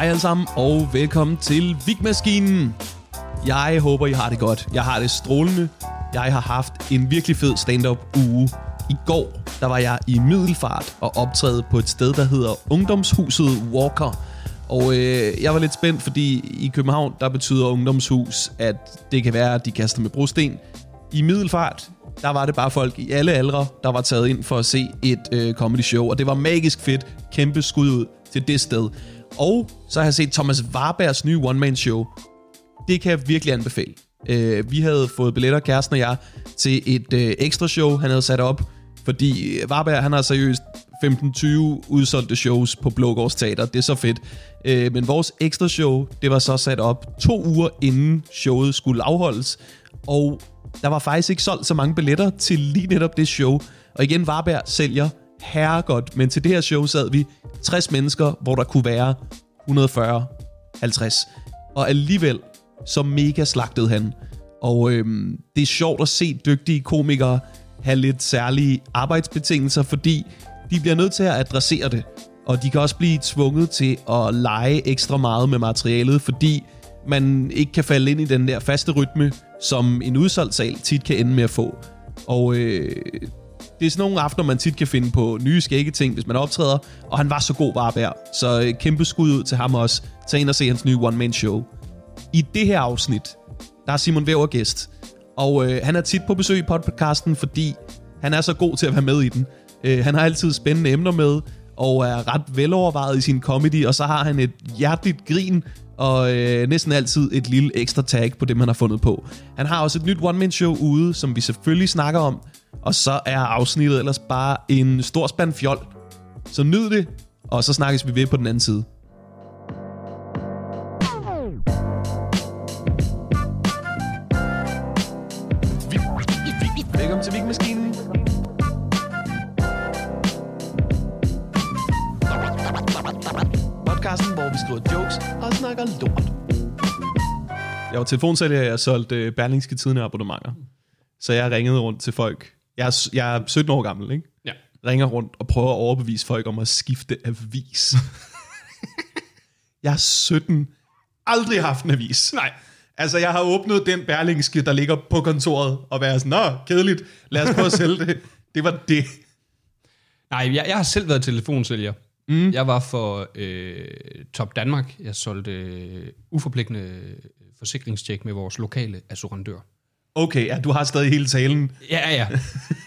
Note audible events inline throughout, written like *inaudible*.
Hej alle sammen, og velkommen til Vigmaskinen. Jeg håber, I har det godt. Jeg har det strålende. Jeg har haft en virkelig fed stand-up uge. I går, der var jeg i Middelfart og optræde på et sted, der hedder Ungdomshuset Walker. Og øh, jeg var lidt spændt, fordi i København, der betyder ungdomshus, at det kan være, at de kaster med brosten. I Middelfart, der var det bare folk i alle aldre, der var taget ind for at se et øh, comedy show. Og det var magisk fedt. Kæmpe skud ud til det sted. Og så har jeg set Thomas Warbergs nye one-man-show. Det kan jeg virkelig anbefale. Øh, vi havde fået billetter, kæresten og jeg, til et øh, ekstra show, han havde sat op. Fordi Warberg, han har seriøst 15-20 udsolgte shows på Blågårds Teater. Det er så fedt. Øh, men vores ekstra show, det var så sat op to uger inden showet skulle afholdes. Og der var faktisk ikke solgt så mange billetter til lige netop det show. Og igen, Varberg sælger herregodt, men til det her show sad vi 60 mennesker, hvor der kunne være 140, 50. Og alligevel, så mega slagtede han. Og øhm, det er sjovt at se dygtige komikere have lidt særlige arbejdsbetingelser, fordi de bliver nødt til at adressere det. Og de kan også blive tvunget til at lege ekstra meget med materialet, fordi man ikke kan falde ind i den der faste rytme, som en udsolgt sal tit kan ende med at få. Og øh, det er sådan nogle aftener, man tit kan finde på nye skægge ting, hvis man optræder, og han var så god Varberg. Så øh, kæmpe skud ud til ham også. Tag ind og se hans nye one-man-show. I det her afsnit, der er Simon Væver gæst. Og øh, han er tit på besøg i podcasten, fordi han er så god til at være med i den. Øh, han har altid spændende emner med, og er ret velovervejet i sin comedy, og så har han et hjerteligt grin, og øh, næsten altid et lille ekstra tag på det, man har fundet på. Han har også et nyt one-man-show ude, som vi selvfølgelig snakker om, og så er afsnittet ellers bare en stor spand fjol. Så nyd det, og så snakkes vi ved på den anden side. Velkommen til Vigmaskinen. Podcasten, hvor vi skriver jokes og snakker lort. Jeg var telefonsælger, jeg solgte øh, Berlingske Tidende abonnementer. Så jeg ringede rundt til folk. Jeg er, jeg er 17 år gammel, ikke? Ja. Ringer rundt og prøver at overbevise folk om at skifte avis. *laughs* jeg er 17. Aldrig haft en avis. Nej. Altså, jeg har åbnet den Berlingske, der ligger på kontoret, og været sådan, nå, kedeligt, lad os prøve at sælge det. *laughs* Det var det. Nej, jeg, jeg har selv været telefonsælger. Mm. Jeg var for øh, Top Danmark. Jeg solgte øh, uforpligtende forsikringstjek med vores lokale assurandør. Okay, ja, du har stadig hele talen. Ja, ja.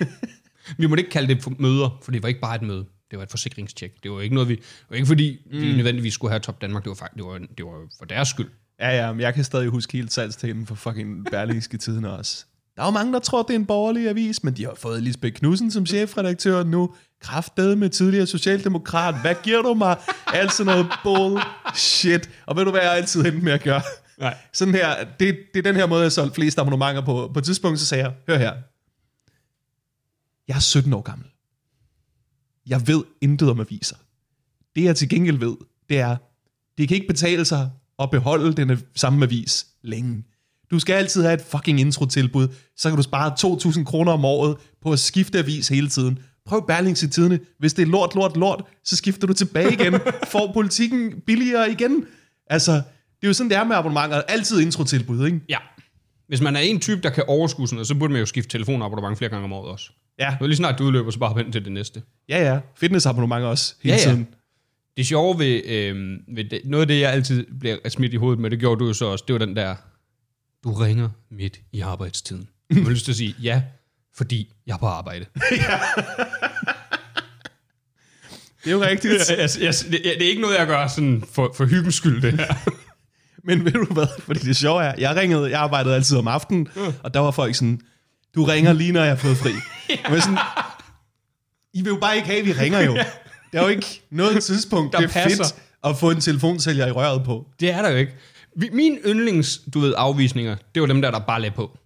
*laughs* vi måtte ikke kalde det for møder, for det var ikke bare et møde. Det var et forsikringstjek. Det var ikke noget, vi... Det var ikke fordi, mm. vi nødvendigvis skulle have Top Danmark. Det var, faktisk, det var, det var for deres skyld. Ja, ja, men jeg kan stadig huske helt salgstalen for fucking Berlingske Tiden også. Der er jo mange, der tror, det er en borgerlig avis, men de har fået Lisbeth Knudsen som chefredaktør nu. Kraftede med tidligere socialdemokrat. Hvad giver du mig? Alt sådan noget bullshit. Og ved du, hvad jeg altid endte med at gøre? Nej. Sådan her, det, det er den her måde, jeg solgte flest abonnementer på. På et tidspunkt, så sagde jeg, hør her. Jeg er 17 år gammel. Jeg ved intet om aviser. Det jeg til gengæld ved, det er, det kan ikke betale sig at beholde den samme avis længe. Du skal altid have et fucking intro-tilbud, så kan du spare 2.000 kroner om året på at skifte avis hele tiden. Prøv Berlingske Tidene. Hvis det er lort, lort, lort, så skifter du tilbage igen. *laughs* Får politikken billigere igen. Altså, det er jo sådan, det er med abonnementer. Altid intro-tilbud, ikke? Ja. Hvis man er en type, der kan overskue sådan noget, så burde man jo skifte telefonabonnement flere gange om året også. Ja, Nu lige snart det udløber, så bare hen til det næste. ja, ja. Fitnessabonnementer også, hele Ja, ja. tiden. Det sjove ved, øh, ved det, noget af det, jeg altid bliver smidt i hovedet med, det gjorde du jo så også, det var den der, du ringer midt i arbejdstiden. Jeg har lyst til at sige, ja, fordi jeg er på arbejde. *laughs* Det er jo rigtigt. *laughs* jeg, jeg, jeg, det, det er ikke noget, jeg gør sådan for, for hyggens skyld, det her. Men ved du hvad? Fordi det sjove er, jeg ringede, jeg arbejdede altid om aftenen, og der var folk sådan, du ringer lige, når jeg har fået fri. *laughs* Og jeg sådan, I vil jo bare ikke have, at vi ringer jo. *laughs* Der er jo ikke noget tidspunkt, Der det er passer. fedt at få en telefonsælger i røret på. Det er der jo ikke. Min yndlings, du ved, afvisninger, det var dem der, der bare lagde på.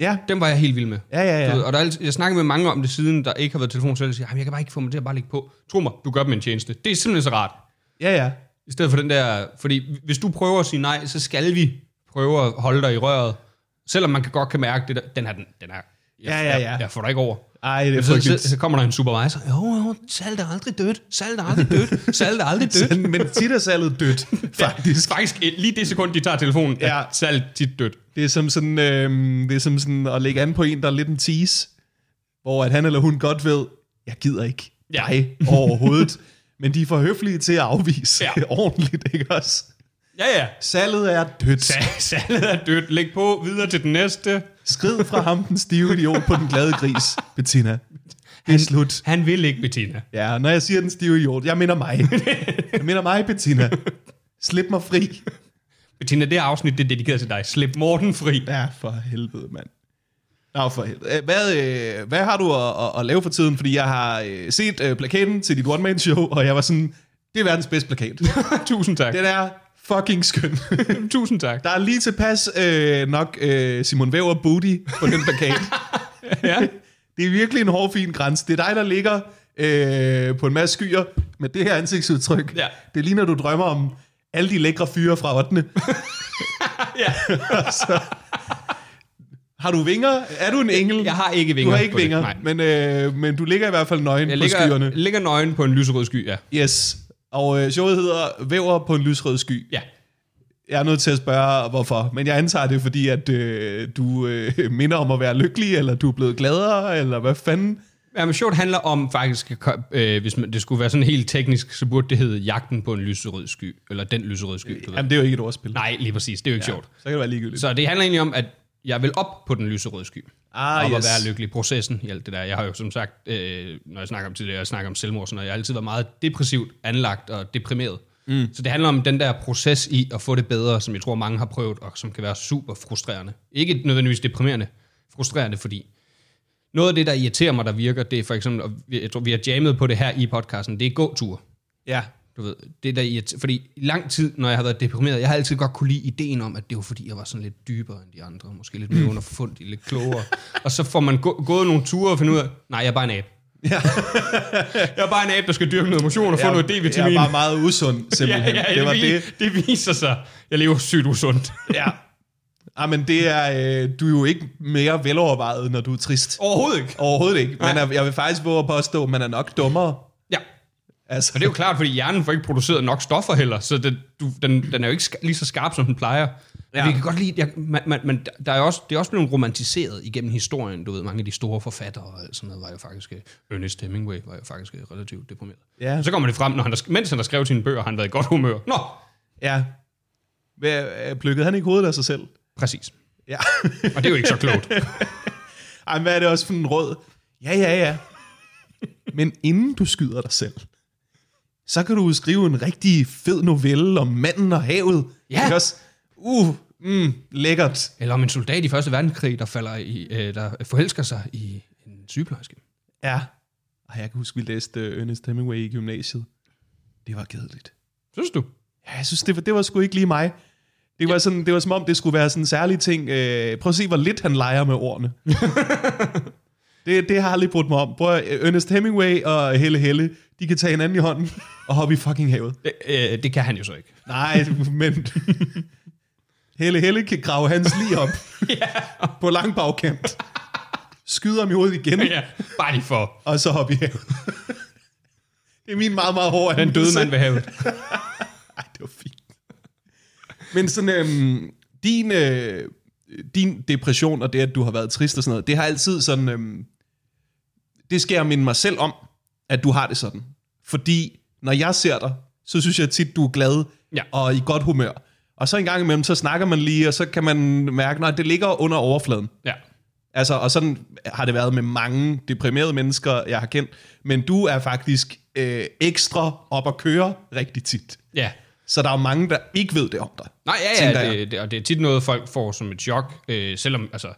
Ja, Dem var jeg helt vild med. ja, ja. Du ved, ja. og der er, jeg snakker med mange om det siden, der ikke har været telefonsælger, og siger, "Jamen, jeg kan bare ikke få mig til at bare lægge på. Tro mig, du gør dem en tjeneste. Det er simpelthen så rart. Ja, ja. I stedet for den der, fordi hvis du prøver at sige nej, så skal vi prøve at holde dig i røret. Selvom man kan godt kan mærke, det der, den her, den, den er, jeg, Ja, ja, ja. Jeg, jeg får dig ikke over. Ej, det er Så, så, så kommer der en supervisor. Jo, jo, salt er aldrig dødt. Salt er aldrig dødt. Salt er aldrig dødt. Men tit er salget dødt, *laughs* faktisk. Faktisk eh, lige det sekund, de tager telefonen, ja. Ja. er salt tit dødt. Det er som sådan, øh, det er som sådan at lægge an på en, der er lidt en tease, hvor at han eller hun godt ved, jeg gider ikke Ja. dig overhovedet. *laughs* Men de er for høflige til at afvise Ja. *laughs* ordentligt, ikke også? Ja, ja. Salget er dødt. Sa- *laughs* Saltet er dødt. Læg på videre til den næste. Skrid fra ham, den stive idiot på den glade gris, Bettina. Det er slut. Han vil ikke, Bettina. Ja, når jeg siger den stive idiot, jeg mener mig. Jeg mener mig, Bettina. Slip mig fri. Bettina, det afsnit det er dedikeret til dig. Slip Morten fri. Ja, for helvede, mand. Nå, for helvede. Hvad, øh, hvad har du at, at, at lave for tiden? Fordi jeg har øh, set øh, plakaten til dit one-man-show, og jeg var sådan, det er verdens bedste plakat. *laughs* Tusind tak. Den er fucking skøn. *laughs* Tusind tak. Der er lige tilpas øh, nok øh, Simon Væver booty på den plakat. *laughs* Ja. Det er virkelig en hård, fin grænse. Det er dig, der ligger øh, på en masse skyer med det her ansigtsudtryk. Ja. Det ligner, du drømmer om alle de lækre fyre fra 8. ja. Har du vinger? Er du en engel? Jeg har ikke Du vinger har ikke det. vinger, Nej. men, øh, men du ligger i hvert fald nøgen Jeg på ligger, skyerne. ligger nøgen på en lyserød sky, ja. Yes. Og øh, showet hedder Væver på en lysrød sky. Ja. Jeg er nødt til at spørge, hvorfor. Men jeg antager det, fordi at øh, du øh, minder om at være lykkelig, eller du er blevet gladere, eller hvad fanden? Jamen, short handler om faktisk, øh, hvis man, det skulle være sådan helt teknisk, så burde det hedde jagten på en lyserød sky, eller den lyserøde sky, du ved. Jamen, det er jo ikke et ordspil. Nej, lige præcis, det er jo ikke ja. sjovt. Så kan det være ligegyldigt. Så det handler egentlig om, at jeg vil op på den lyserøde sky. Ah, og yes. at være lykkelig. Processen i alt det der. Jeg har jo som sagt, øh, når jeg snakker om tidligere, jeg snakker om selvmord, sådan, noget, jeg har altid været meget depressivt anlagt og deprimeret. Mm. Så det handler om den der proces i at få det bedre, som jeg tror mange har prøvet, og som kan være super frustrerende. Ikke nødvendigvis deprimerende, frustrerende, fordi noget af det, der irriterer mig, der virker, det er for eksempel, og jeg tror, vi har jammet på det her i podcasten, det er gåtur. Ja. Du ved, det der irriterer, fordi i lang tid, når jeg har været deprimeret, jeg har altid godt kunne lide ideen om, at det var fordi, jeg var sådan lidt dybere end de andre, måske lidt mere underfundig, lidt klogere. og så får man gå, gået nogle ture og finde ud af, nej, jeg er bare en abe. Ja. *laughs* Jeg er bare en abe, der skal dyrke noget motion og få noget Jeg D-vitamin. er bare meget usund, *laughs* ja, simpelthen. ja, det var vi- det. det viser sig. Jeg lever sygt usundt. Ja. Ah, men det er, øh, du er jo ikke mere velovervejet, når du er trist. Overhovedet ikke. Overhovedet ikke. Men er, jeg vil faktisk våge at påstå, at man er nok dummere. Altså, og det er jo klart, fordi hjernen får ikke produceret nok stoffer heller, så den, du, den, den er jo ikke lige så skarp, som den plejer. Ja. Vi kan godt lide, jeg, man, man, man, der er også, det er også blevet romantiseret igennem historien. Du ved, mange af de store forfattere og sådan noget var jo faktisk, øh, Ernest Hemingway var jo faktisk øh, relativt deprimeret. Ja. Og så kommer det frem, når han, mens han har skrevet sine bøger, har han været i godt humør. Nå, ja. Øh, plukkede han ikke hovedet af sig selv? præcis. Ja. Og det er jo ikke så klogt. *laughs* Ej, men hvad er det også for en råd? Ja, ja, ja. Men inden du skyder dig selv, så kan du skrive en rigtig fed novelle om manden og havet. Ja. Ikke også? Uh, mm, lækkert. Eller om en soldat i Første Verdenskrig, der, falder i, øh, der forelsker sig i en sygeplejerske. Ja. Ej, jeg kan huske, vi læste øh, Ernest Hemingway i gymnasiet. Det var kedeligt. Synes du? Ja, jeg synes, det var, det var sgu ikke lige mig. Det var, sådan, det var som om, det skulle være sådan en særlig ting. Øh, prøv at se, hvor lidt han leger med ordene. *laughs* det, det har jeg aldrig brudt mig om. Prøv Ernest Hemingway og Helle Helle, de kan tage hinanden i hånden og hoppe i fucking havet. Det, øh, det kan han jo så ikke. Nej, men Helle Helle kan grave hans lige op *laughs* på lang bagkant. Skyder ham i hovedet igen, Ja, bare lige for og så hoppe i havet. det er min meget, meget hårde den døde mand ved havet. *laughs* Ej, det var fint. Men sådan, øhm, din, øh, din depression og det, at du har været trist og sådan noget, det har altid sådan, øhm, det skal jeg minde mig selv om, at du har det sådan. Fordi når jeg ser dig, så synes jeg tit, du er glad Ja. og i godt humør. Og så en gang imellem, så snakker man lige, og så kan man mærke, at det ligger under overfladen. Ja. Altså, og sådan har det været med mange deprimerede mennesker, jeg har kendt. Men du er faktisk øh, ekstra op at køre rigtig tit. Ja. Så der er mange, der ikke ved det om dig. Nej, ja, ja, det, det, og det er tit noget, folk får som et chok, øh, selvom, altså,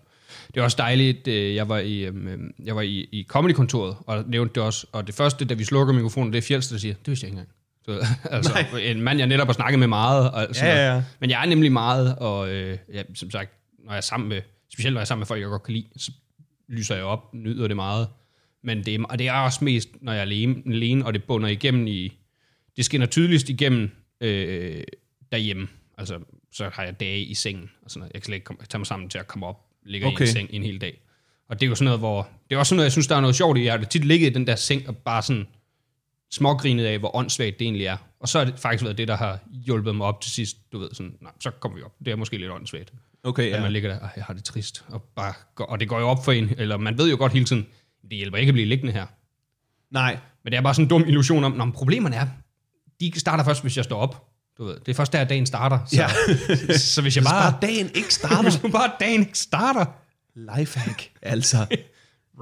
det er også dejligt, øh, jeg var i, øh, jeg var i, i comedykontoret, og nævnte det også, og det første, da vi slukker mikrofonen, det er Fjeldsted, der siger, det vidste jeg ikke engang. Ved, *laughs* altså, Nej. en mand, jeg netop har snakket med meget, og sådan Ja, ja, ja. Men jeg er nemlig meget, og øh, ja, som sagt, når jeg er sammen med, specielt når jeg er sammen med folk, jeg godt kan lide, så lyser jeg op, nyder det meget. Men det er, og det er også mest, når jeg er alene, alene og det bunder igennem i, det skinner tydeligst igennem øh, derhjemme. Altså, så har jeg dage i sengen og sådan noget. Jeg kan slet ikke komme, tage mig sammen til at komme op, ligge okay. i en seng en hel dag. Og det er jo sådan noget, hvor... Det er også sådan noget, jeg synes, der er noget sjovt i. Jeg har tit ligget i den der seng og bare sådan smågrinet af, hvor åndssvagt det egentlig er. Og så har det faktisk været det, der har hjulpet mig op til sidst. Du ved, sådan, nej, så kommer vi op. Det er måske lidt åndssvagt. Okay, Ja. At ja. man ligger der, og jeg har det trist. Og, bare går, og det går jo op for en, eller man ved jo godt hele tiden, det hjælper ikke at blive liggende her. Nej, Men det er bare sådan en dum illusion om, når problemerne er, de starter først, hvis jeg står op. Du ved, det er først der, dagen starter. Så, Ja. så, *laughs* så hvis jeg Hvis bare... bare dagen ikke starter. *laughs* Hvis bare dagen ikke starter. Lifehack, altså. *laughs*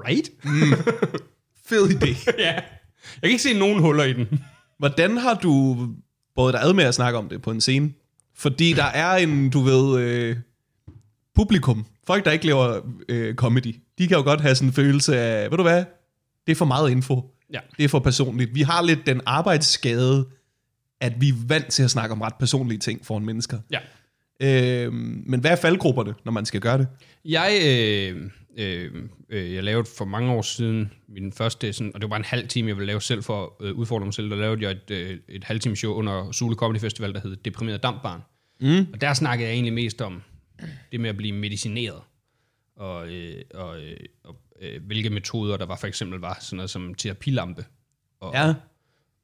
Right? Fed idé. ja. Jeg kan ikke se nogen huller i den. Hvordan har du både dig ad med at snakke om det på en scene? Fordi der er en, du ved, øh, publikum. Folk, der ikke laver øh, comedy. De kan jo godt have sådan en følelse af, ved du hvad, det er for meget info. Ja. Det er for personligt. Vi har lidt den arbejdsskade, at vi er vant til at snakke om ret personlige ting foran mennesker. Ja. Øh, men hvad er faldgrupperne, når man skal gøre det? Jeg, øh, øh, øh, jeg lavede for mange år siden min første, sådan, og det var bare en halv time, jeg ville lave selv for at øh, udfordre mig selv. Der lavede jeg et, øh, et halvtime show under Sule Comedy Festival, der hed Deprimeret Dampbarn. Mm. Og der snakkede jeg egentlig mest om det med at blive medicineret. Og, øh, og, øh, og øh, hvilke metoder der var, for eksempel var sådan noget som terapilampe. Og, Ja.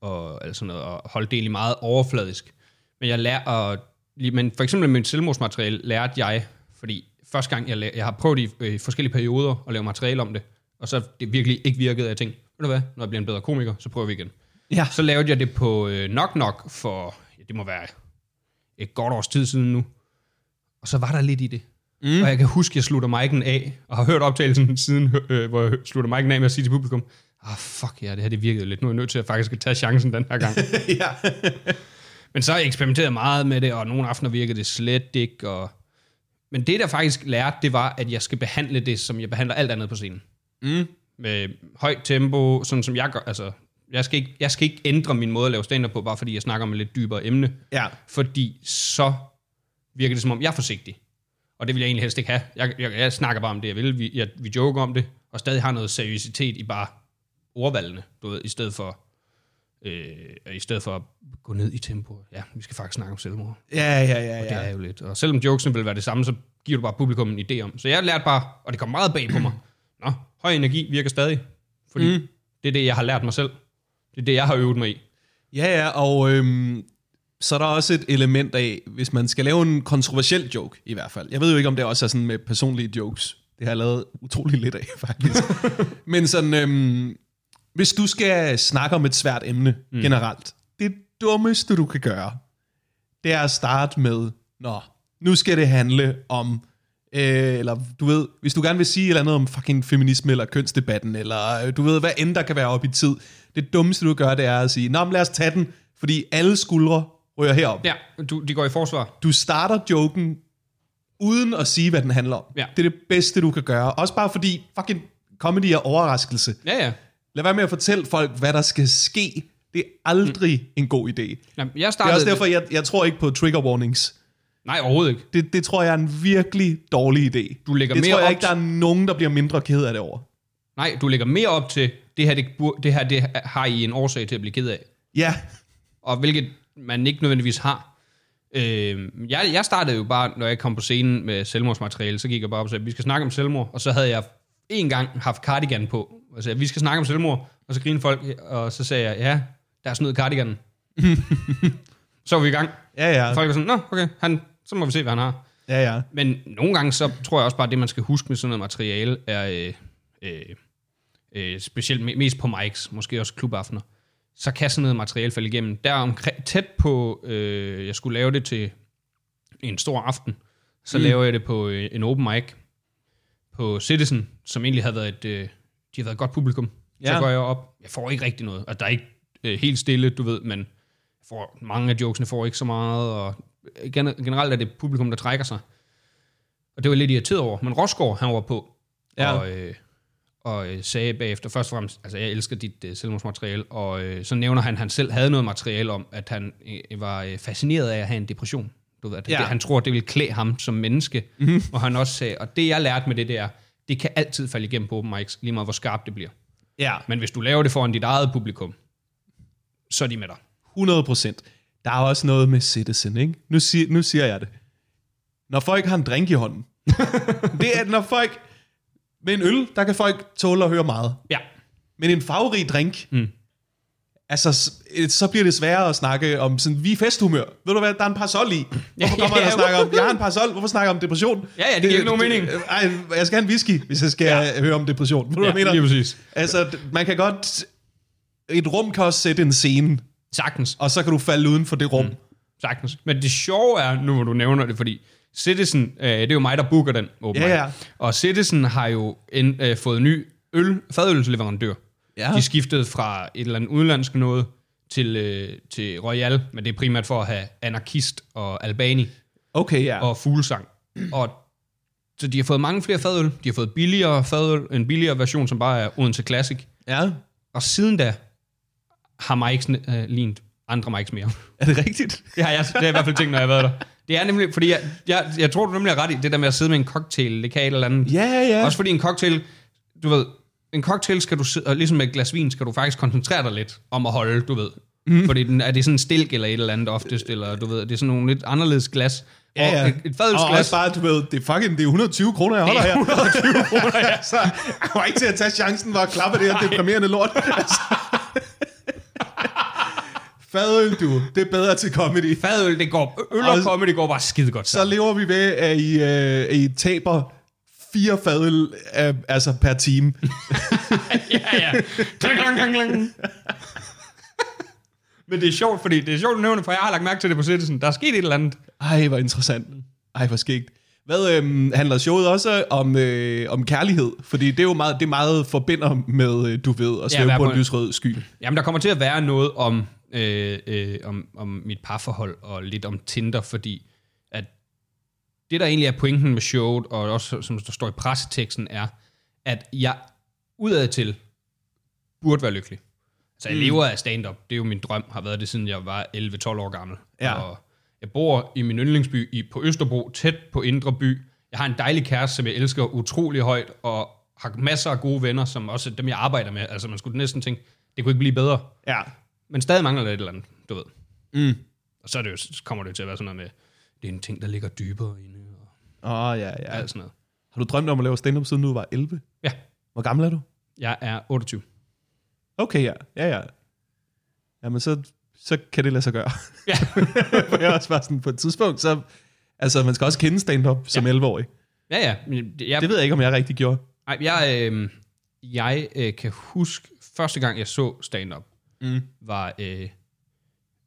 Og altså noget, og holde det egentlig meget overfladisk. Men jeg lærer lige- men for eksempel med mit selvmordsmateriale lærte jeg, fordi første gang jeg, la- jeg har prøvet i, øh, forskellige perioder at lave materiale om det, og så det virkelig ikke virkede, og jeg tænkte, ved du hvad, når jeg bliver en bedre komiker, så prøver vi igen. Ja. Så lavede jeg det på øh, Knock Knock for, ja, det må være et godt års tid siden nu, og så var der lidt i det. Mm. Og jeg kan huske, at jeg slutter mic'en af, og har hørt optagelsen siden, øh, hvor jeg slutter mic'en af med at sige til publikum, ah fuck ja, det her det virkede lidt. Nu er jeg nødt til at faktisk at tage chancen den her gang. *laughs* ja. *laughs* Men så har jeg eksperimenteret meget med det, og nogle aftener virkede det slet ikke. Og... Men det, der faktisk lærte, det var, at jeg skal behandle det, som jeg behandler alt andet på scenen. Mm. Med højt tempo, sådan som jeg gør. Altså, jeg skal, ikke, jeg skal ikke ændre min måde at lave stand på, bare fordi jeg snakker om et lidt dybere emne. Ja. Fordi så virker det, som om jeg er forsigtig. Og det vil jeg egentlig helst ikke have. Jeg, jeg, jeg snakker bare om det, jeg vil. Vi, jeg, vi joker om det, og stadig har noget seriøsitet i bare ordvalgene, du ved, i stedet for, øh, i stedet for at gå ned i tempo. Ja, vi skal faktisk snakke om selvmord. Ja, ja, ja, Det ja. er jo lidt. Og selvom jokesene vil være det samme, så giver du bare publikum en idé om. Så jeg har lært bare, og det kom meget bag på mig. Nå, høj energi virker stadig. Fordi mm. det er det, jeg har lært mig selv. Det er det, jeg har øvet mig i. Ja, ja, og øhm, så er der også et element af, hvis man skal lave en kontroversiel joke, i hvert fald. Jeg ved jo ikke, om det også er sådan med personlige jokes. Det har jeg lavet utrolig lidt af, *laughs* faktisk. Men sådan, øhm, hvis du skal snakke om et svært emne mm. generelt, det dummeste, du kan gøre, det er at starte med, nå, nu skal det handle om, øh, eller du ved, hvis du gerne vil sige et eller andet om fucking feminisme eller kønsdebatten, eller øh, du ved, hvad end der kan være op i tid, det dummeste, du gør, det er at sige, nå, men lad os tage den, fordi alle skuldre ryger herop. Ja, du, de går i forsvar. Du starter joken uden at sige, hvad den handler om. Ja. Det er det bedste, du kan gøre. Også bare fordi fucking comedy er overraskelse. Ja, ja. Lad være med at fortælle folk, hvad der skal ske. Det er aldrig mm. en god idé. Det Jamen, jeg er startede... også derfor, jeg, jeg tror ikke på trigger warnings. Nej, overhovedet ikke. Det, det tror jeg er en virkelig dårlig idé. Du lægger det mere tror jeg op ikke, der er nogen, der bliver mindre ked af det over. Nej, du lægger mere op til, det her, det, det her det har I en årsag til at blive ked af. Ja, Og hvilket man ikke nødvendigvis har. Øh, jeg, jeg startede jo bare, når jeg kom på scenen med selvmordsmateriale, så gik jeg bare op og sagde, vi skal snakke om selvmord. Og så havde jeg en gang haft cardigan på. Og sagde, vi skal snakke om selvmord. Og så grinede folk, og så sagde jeg, ja, der er snyd i cardiganen. *laughs* så var vi i gang. ja, ja. Folk var sådan, nå, okay, han, så må vi se, hvad han har. ja, ja. Men nogle gange, så tror jeg også bare, at det, man skal huske med sådan noget materiale, er øh, øh, øh, specielt me- mest på mics, måske også klubaftener, så kan sådan noget materiale falde igennem. Der omkring, tæt på, øh, jeg skulle lave det til en stor aften, så mm. laver jeg det på øh, en open mic på Citizen, som egentlig havde været et, øh, de har været et godt publikum. Ja. Så går jeg op, jeg får ikke rigtig noget, og der er ikke øh, helt stille, du ved, men får, mange af jokesene får ikke så meget, og gen- generelt er det publikum, der trækker sig. Og det var jeg lidt irriteret over. Men Rosgaard, han var på, Ja. og, øh, og øh, sagde bagefter, først og fremmest, altså jeg elsker dit øh, selvmordsmateriale, og øh, så nævner han, at han selv havde noget materiale om, at han øh, var øh, fascineret af at have en depression. Du ved, at Ja. det, han tror, det vil klæde ham som menneske. Mm-hmm. Og han også sagde, og det jeg lærte med det, det er, det kan altid falde igennem på open mics, lige meget hvor skarpt det bliver. Ja, Men hvis du laver det foran dit eget publikum, så er de med dig. 100 procent. Der er også noget med citizen, ikke? Nu, siger, nu siger jeg det. Når folk har en drink i hånden. *laughs* det er, når folk... Med en øl, der kan folk tåle at høre meget. Ja. Men en farverig drink, mm. Altså, så bliver det sværere at snakke om sådan, vi er festhumør. Ved du hvad, der er en parasol i. Hvorfor kommer *laughs* jeg og snakker om, jeg har en parasol, hvorfor snakker om depression? Ja, ja, det giver ikke nogen mening. Ej, jeg skal have en whisky, hvis jeg skal ja. høre om depression. Ved du, hvad jeg mener? lige præcis. Altså, man kan godt... Et rum kan også sætte en scene, Sagtens. og så kan du falde uden for det rum. Mm. Sagtens. Men det sjove er, nu hvor du nævner det, fordi Citizen, øh, det er jo mig, der booker den, åbenbart. Ja, ja. Og Citizen har jo en, øh, fået ny øl, fadølsleverandør. Ja. De skiftede fra et eller andet udlandsk noget til, øh, til Royal, men det er primært for at have anarkist og albani Okay, ja. og fuglesang. Og så de har fået mange flere fadøl. De har fået billigere fadøl, en billigere version, som bare er Odense Classic. ja. Og siden da har Mike's øh, lignet andre Mike's mere. Er det rigtigt? Det har jeg, det har jeg i hvert fald tænkt, når jeg har været der. Det er nemlig, fordi jeg, jeg, jeg tror, du nemlig har ret i, det der med at sidde med en cocktail, det kan et eller andet. Ja, ja. Også fordi en cocktail, du ved, en cocktail skal du og ligesom med et glas vin, skal du faktisk koncentrere dig lidt om at holde, du ved. Mm. Fordi den, er det sådan en stilk eller et eller andet oftest, eller du ved, det er sådan nogle lidt anderledes glas. Ja, ja. Og et, et og fadølsglas, også bare, du ved, det er fucking, det er 120 kroner, jeg holder er her. 120 *laughs* kroner, ja. Så jeg var ikke til at tage chancen for at klappe det her deprimerende lort. Altså. *laughs* Fadøl, du. Det er bedre til comedy. fadøl, det går, øl og Og- comedy går bare skide godt Så sammen. lever vi ved, at I, øh, at I taber fire fadøl øh, altså per time. *laughs* ja, ja. Klang, klang, klang, klang. Men det er sjovt, fordi det er sjovt at nævne, for jeg har lagt mærke til det på Citizen. Der er sket et eller andet. Ej, hvor interessant. Ej, hvor skægt. Hvad øhm, handler showet også om, øh, om kærlighed? Fordi det er jo meget, det er meget forbinder med, øh, du ved, at svæve være på en lysrød sky. Jamen, der kommer til at være noget om, øh, øh, om, om mit parforhold og lidt om Tinder, fordi det, der egentlig er pointen med showet, og også som der står i presseteksten, er, at jeg udadtil burde være lykkelig. Så jeg mm. lever af stand-up. Det er jo min drøm, har været det, siden jeg var 11-12 år gammel. Ja. Og jeg bor i min yndlingsby i, på Østerbro, tæt på Indre By. Jeg har en dejlig kæreste, som jeg elsker utrolig højt, og har masser af gode venner, som også dem, jeg arbejder med. Altså, man skulle næsten tænke, det kunne ikke blive bedre. Ja. Men stadig mangler der et eller andet, du ved. Mm. Og så, er det jo, så kommer det jo til at være sådan noget med, det er en ting, der ligger dybere inde, Åh, oh, ja, ja. alt sådan noget. Har du drømt om at lave stand-up, siden du var 11? Ja, Hvor gammel er du? jeg er 28. Okay, ja. Ja, ja. Jamen, så, så kan det lade sig gøre. *laughs* Ja. *laughs* For jeg er også bare sådan, på et tidspunkt, så... Altså, man skal også kende stand-up som Ja. 11-årig. Ja, ja. men Jeg, Det ved jeg ikke, om jeg rigtig gjorde. Ej, jeg, øh, jeg øh, kan huske, første gang jeg så stand-up, Mm. var øh,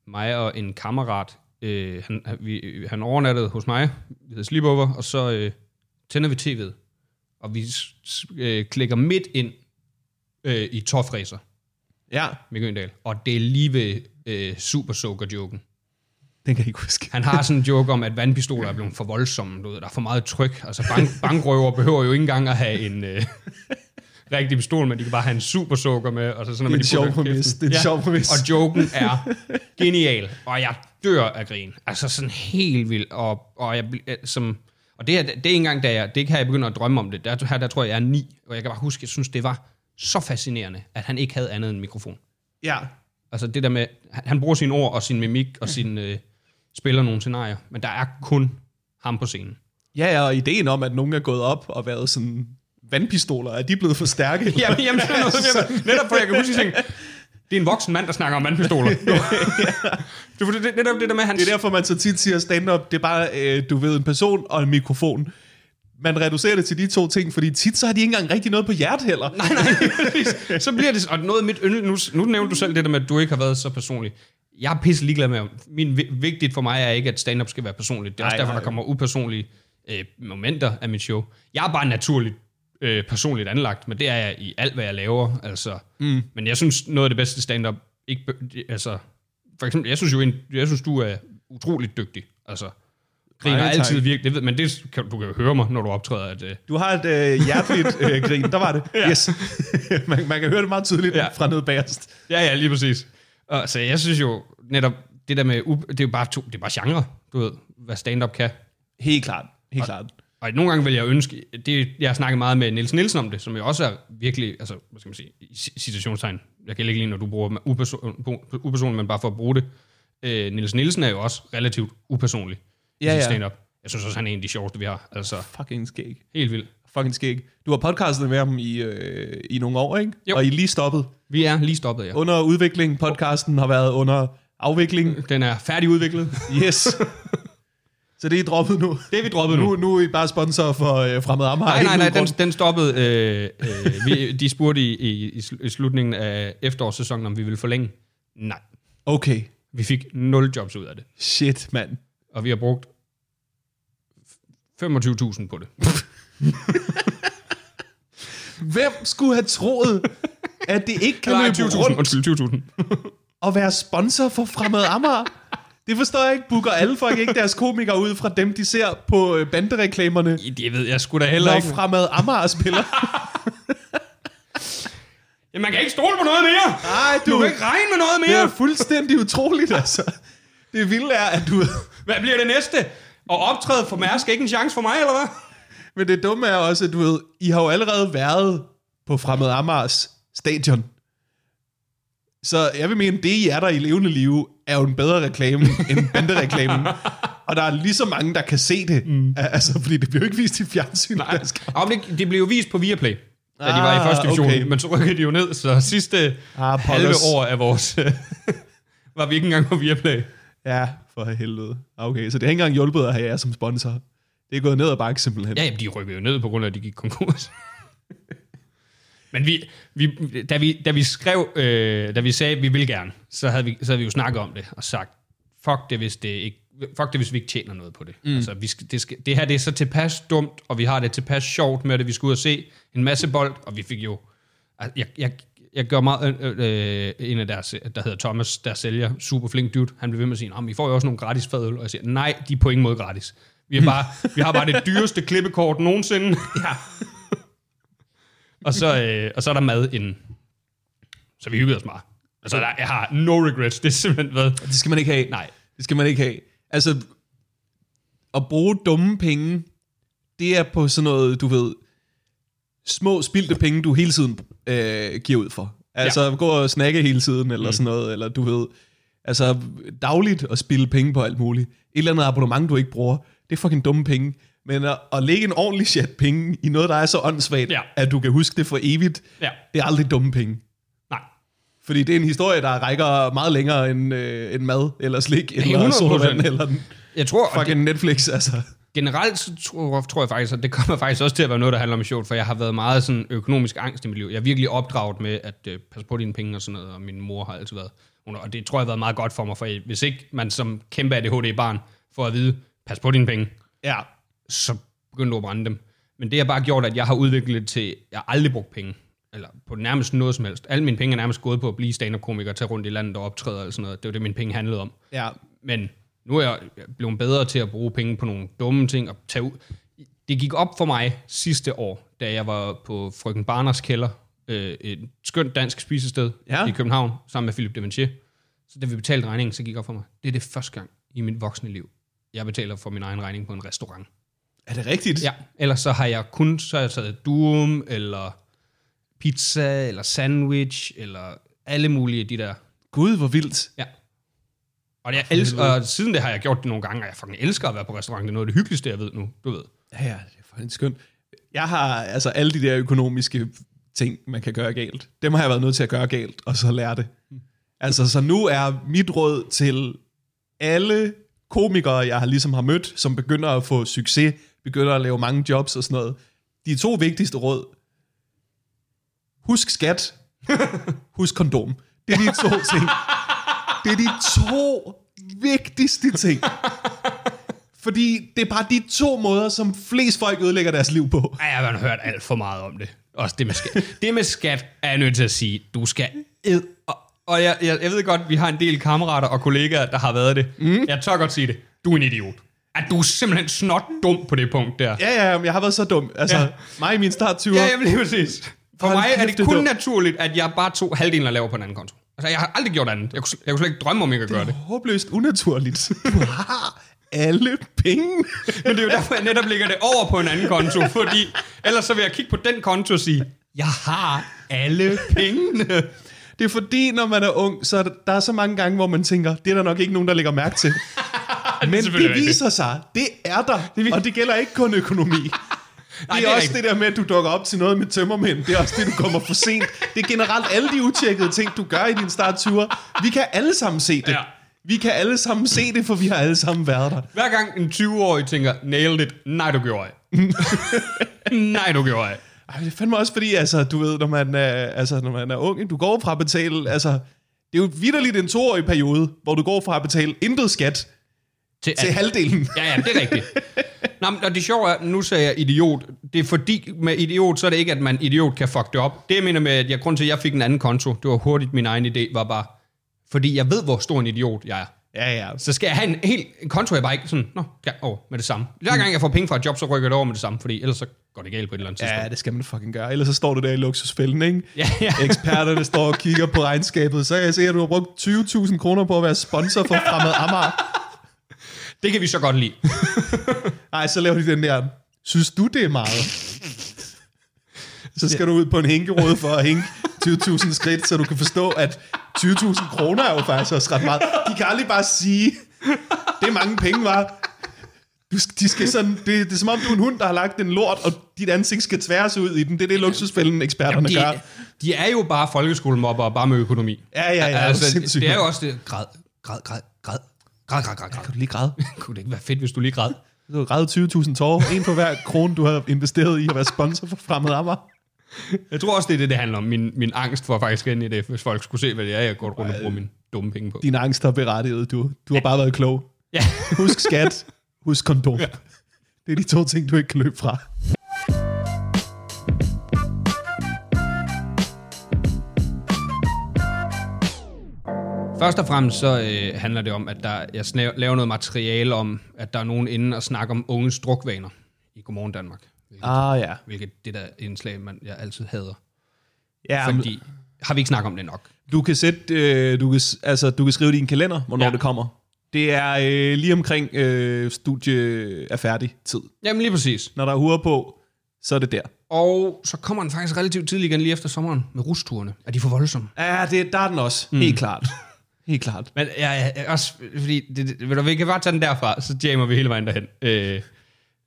mig og en kammerat. Øh, han, vi, han overnattede hos mig, vi havde sleepover, og så øh, tænder vi tv'et. Og vi øh, klikker midt ind øh, i tårfræser, Ja, Mikke Øndal. Og det er lige ved øh, super soaker joken den kan jeg ikke huske. Han har sådan en joke om, at vandpistoler er blevet for voldsomme. Du ved, der er for meget tryk. Altså bank, bankrøver behøver jo ikke engang at have en øh, rigtig pistol, men de kan bare have en super soaker med. Og så sådan, Det er en sjov præmis. Det er en sjov præmis. Og joken er genial, og jeg dør af grin. Altså sådan helt vildt. Og, og, jeg, øh, som, og det, er, det er ikke engang, da jeg, det kan jeg begynde at drømme om det. Der, her der tror jeg, jeg er ni, og jeg kan bare huske, jeg synes, det var så fascinerende, at han ikke havde andet end en mikrofon. Ja, Altså det der med, han han bruger sine ord og sin mimik og sin øh, spiller nogle scenarier, men der er kun ham på scenen. Ja, ja, og ideen om, at nogen er gået op og været sådan vandpistoler, er de blevet for stærke? *laughs* Jamen, jamen, sådan noget, *laughs* jamen, netop for jeg kan huske, at jeg tænkte, det er en voksen mand, der snakker om vandpistoler. *laughs* det, det, det, netop det der med, at han... Det er derfor, man så tit siger stand-up, det er bare, øh, du ved, en person og en mikrofon. Man reducerer det til de to ting, fordi tit så har de ikke engang rigtig noget på hjertet heller. Nej, nej, så bliver det... Og noget af mit yndel, nu, nu nævnte du selv det der med, at du ikke har været så personlig. Jeg er pisse ligeglad med, min, vi- vigtigt for mig er ikke, at stand-up skal være personligt. Det er også Nej, derfor, nej. der kommer upersonlige øh, momenter af mit show. Jeg er bare naturligt øh, personligt anlagt, men det er jeg i alt, hvad jeg laver. Altså. Mm. Men jeg synes, noget af det bedste stand-up... Ikke, altså, for eksempel, jeg synes jo, jeg synes, du er utroligt dygtig. Altså, griner Nej, altid virkelig. Det ved, men det kan, du kan jo høre mig, når du optræder, at... Øh, Du har et øh, hjerteligt øh, *laughs* grin, der var det. ja. Yes. *laughs* man, man kan høre det meget tydeligt ja. Fra nede bagerst. Ja, ja, lige præcis. Og, så jeg synes jo netop, det der med, det er jo bare, to, det er bare genre, du ved, hvad stand-up kan. Helt klart. Helt klart. Og nogle gange vil jeg ønske, det, jeg har snakket meget med Niels Nielsen om det, som jo også er virkelig, altså, hvad skal man sige, citationstegn. Jeg kan ikke lide, når du bruger uperson, upersonligt, men bare for at bruge det. Øh, Niels Nielsen er jo også relativt upersonlig Ja, i ja. stand-up. Jeg synes også, han er en af de sjoveste, vi har. Altså, Fucking skæg. helt vildt. fucking skæg. Du har podcastet med ham i, øh, i nogle år, ikke? Jo. Og I er lige stoppet. Vi er lige stoppet, ja. Under udvikling. Podcasten har været under afvikling. Den er færdigudviklet. Yes. *laughs* Så det er droppet nu. Det er vi droppet nu. Nu, nu er I bare sponsor for øh, Fremad Amager. Nej, nej, nej, den, den stoppede. Øh, øh, vi, de spurgte i, i, i sl- i slutningen af efterårssæsonen, om vi ville forlænge. Nej. Okay. Vi fik 0 jobs ud af det. Shit, mand. Og vi har brugt 25.000 på det. *laughs* Hvem skulle have troet, at det ikke kan løbe 20.000. rundt Undskyld, 20.000. og være sponsor for Fremad Amager? Det forstår jeg ikke. Booker alle folk ikke deres komikere ud fra dem, de ser på øh, bandereklamerne, Det ved jeg sgu da heller når ikke. Fremad Amager spiller. *laughs* Ja, man kan ikke stole på noget mere. Nej, Du kan ikke regne med noget Det mere. er fuldstændig utroligt, altså. Det vilde er, at du... Hvad bliver det næste? Og optræde for Mærsk ikke en chance for mig, eller hvad? Men det dumme er også, at du ved, I har jo allerede været på Fremad Amagers stadion. Så jeg vil mene, det I er der i levende liv, er jo en bedre reklame end bandereklamen. Og der er lige så mange, der kan se det. Mm. Altså, fordi det bliver jo ikke vist i fjernsyn. Nej, og det, det blev jo vist på Viaplay, da de var i Ah, første division. okay. Men så rykkede de jo ned, så sidste Ah, halve pokkers. år af vores... *laughs* var vi ikke engang på Viaplay. Ja, for helvede. Okay, så det har ikke engang hjulpet at have jer som sponsor. Det er gået ned ad bakke simpelthen. Ja, jamen, de rykkede jo ned på grund af, at de gik konkurs. *laughs* Men vi, vi, da, vi, da vi skrev, øh, da vi sagde, at vi vil gerne, så havde, vi, så havde vi jo snakket om det og sagt, fuck det, hvis, det ikke, fuck det, hvis vi ikke tjener noget på det. Mm. Altså, vi skal, det, skal, det her det er så tilpas dumt, og vi har det tilpas sjovt med det. Vi skulle ud og se en masse bold, og vi fik jo... Jeg, jeg, jeg gør meget... Øh, øh, en af deres, der hedder Thomas, der sælger, super flink dude, han blev ved med at sige, "Nå, men vi får jo også nogle gratis fadøl, og jeg siger, nej, de er på ingen måde gratis. Vi, er bare, vi har bare det dyreste klippekort nogensinde. Ja. *laughs* og, så, øh, og så er der mad inden. Så vi hyggede os meget. Altså, der, jeg har no regrets. Det er simpelthen været... Det skal man ikke have. Nej. Det skal man ikke have. Altså, at bruge dumme penge, det er på sådan noget, du ved, små spildte penge, du hele tiden øh, giver ud for. Altså, ja. gå og snakke hele tiden, eller mm. sådan noget, eller du ved, altså dagligt at spille penge på alt muligt. Et eller andet abonnement, du ikke bruger, det er fucking dumme penge. Men at, at lægge en ordentlig chat penge i noget, der er så åndssvagt, Ja. at du kan huske det for evigt, Ja. det er aldrig dumme penge. Nej. Fordi det er en historie, der rækker meget længere end, øh, end mad, eller slik, eller 100%. sodavand, eller den Jeg tror, og det, fucking Netflix, altså. generelt så tror, tror jeg faktisk, at det kommer faktisk også til at være noget, der handler om sjovt, for jeg har været meget sådan økonomisk angst i mit liv. Jeg er virkelig opdraget med at øh, passe på dine penge og sådan noget, og min mor har altid været og det tror jeg har været meget godt for mig, for hvis ikke man som kæmpe ADHD-barn får at vide, pas på dine penge, Ja. Så begynder du at brænde dem. Men det har bare gjort, at jeg har udviklet det til, jeg har aldrig brugt penge, eller på nærmest noget som helst. Alle mine penge er nærmest gået på at blive stand-up-komiker, tage rundt i landet og optræde og sådan noget. Det var det, mine penge handlede om. Ja. Men nu er jeg blevet bedre til at bruge penge på nogle dumme ting og tage ud. Det gik op for mig sidste år, da jeg var på Frøken Barners kælder, øh, et skønt dansk spisested Ja. i København, sammen med Philip Deventier. Så da vi betalte regningen, så gik det op for mig. Det er det første gang i mit voksne liv, jeg betaler for min egen regning på en restaurant. Er det rigtigt? Ja, ellers så har jeg kun så har jeg taget duum, eller pizza, eller sandwich, eller alle mulige de der Gud, hvor vildt. Ja. Og, jeg elsker, og siden det har jeg gjort det nogle gange, og jeg fucking elsker at være på restaurant. Det er noget af det hyggeligste, jeg ved nu, du ved. Ja, ja, det er faktisk skønt. Jeg har altså alle de der økonomiske ting, man kan gøre galt. Dem har jeg været nødt til at gøre galt, og så lære det. Altså, så nu er mit råd til alle komikere, jeg har ligesom har mødt, som begynder at få succes, begynder at lave mange jobs og sådan noget. De to vigtigste råd. Husk skat. *laughs* Husk kondom. Det er de to ting. Det er de to vigtigste ting. Fordi det er bare de to måder, som flest folk ødelægger deres liv på. Ej, jeg har hørt alt for meget om det. Også det med skat. det med skat er jeg nødt til at sige, du skal ed... Og, og jeg, jeg, jeg ved godt, vi har en del kammerater og kollegaer, der har været det. Mm. Jeg tør godt sige det. Du er en idiot. At du er simpelthen snot dum på det punkt der. Ja, ja, men jeg har været så dum. Altså, Ja. mig i min start 20'er. Ja, jamen lige præcis. For mig er det det er kun dumt. naturligt, at jeg bare tog halvdelen og laver på en anden konto. Altså, jeg har aldrig gjort andet. Jeg kunne, jeg kunne slet ikke drømme om ikke at gøre det. håbløst unaturligt. Du har alle penge. Men det er jo derfor, jeg netop lægger det over på en anden konto, fordi ellers så vil jeg kigge på den konto og sige, jeg har alle pengene. Det er fordi, når man er ung, så er der, der er så mange gange, hvor man tænker, det er der nok ikke nogen, der lægger mærke til. *laughs* Men det, det viser sig, det er der, og det gælder ikke kun økonomi. *laughs* Nej, det er, det er også rigtigt. det der med, at du dukker op til noget med tømmermænd. Det er også det, du kommer for sent. Det er generelt alle de utjekkede ting, du gør i din startture. Vi kan alle sammen se det. Ja. Vi kan alle sammen se det, for vi har alle sammen været der. Hver gang en 20-årig tænker, nailed it, nej du gjorde jeg. *laughs* nej du gjorde jeg. Ej, det fandme også fordi, altså, du ved, når man er, altså, når man er ung, du går fra at betale, altså, det er jo vidderligt en toårig periode, hvor du går fra at betale intet skat til, til halvdelen. Ja, ja, det er rigtigt. Nå, men, og det sjove er, nu sagde jeg idiot. Det er fordi, med idiot, så er det ikke, at man idiot kan fuck det op. Det jeg mener med, at jeg, grund til, at jeg fik en anden konto, det var hurtigt min egen idé, var bare, fordi jeg ved, hvor stor en idiot jeg er. Ja, ja. Så skal jeg have en helt en konto, jeg bare ikke sådan, nå, ja, over med det samme. Hver gang jeg får penge fra et job, så rykker det over med det samme, fordi ellers så går det galt på et eller andet tidspunkt. Ja, det skal man fucking gøre. Ellers så står du der i luksusfælden, ikke? Ja, ja. Eksperterne står og kigger på regnskabet. Så kan jeg se, at du har brugt 20.000 kroner på at være sponsor for Fremad Amager. Det kan vi så godt lide. *laughs* Nej, så laver de den der, synes du det er meget? Så skal du ud på en hænkeråd for at hænge 20.000 skridt, så du kan forstå, at 20.000 kroner er jo faktisk også ret meget. De kan aldrig bare sige, det er mange penge, var. Du, de skal sådan, det, det er som om, du er en hund, der har lagt en lort, og dit ansigt skal tværes ud i den. Det er det, luksusfælden eksperterne Jamen, de, gør. De er jo bare folkeskolemobber, bare med økonomi. Ja, ja, ja. Altså, det, er jo også det. Grad, grad, grad, grad. Græd, græd, græd, græd. Kan du lige græde? *laughs* Kunne det ikke være fedt, hvis du lige græd? Du har grædet 20.000 tårer. En på hver krone, du har investeret i at være sponsor for Fremad Amager. Jeg tror også, det er det, det handler om. Min, min angst for faktisk ind i det, hvis folk skulle se, hvad det er, jeg går rundt og bruger mine dumme penge på. Din angst har berettiget. Du, du har ja. bare været klog. Ja. Husk skat. Husk kondom. Ja. Det er de to ting, du ikke kan løbe fra. Først og fremmest så øh, handler det om, at der, jeg snav, laver noget materiale om, at der er nogen inde og snakker om unges drukvaner i Godmorgen Danmark. Hvilket, ah ja. Hvilket det der indslag, man, jeg altid hader. Ja, Fordi, har vi ikke snakket om det nok? Du kan, sætte, øh, du kan, altså, du kan skrive det i en kalender, hvornår ja. det kommer. Det er øh, lige omkring øh, studie er færdig tid. Jamen lige præcis. Når der er huer på, så er det der. Og så kommer den faktisk relativt tidligt igen lige efter sommeren med rusturene. Er de for voldsomme? Ja, det, der er den også. Mm. Helt klart. Helt klart. Men ja, ja, også, fordi, det, det, ved du, vi kan bare tage den derfra, så jammer vi hele vejen derhen. Øh,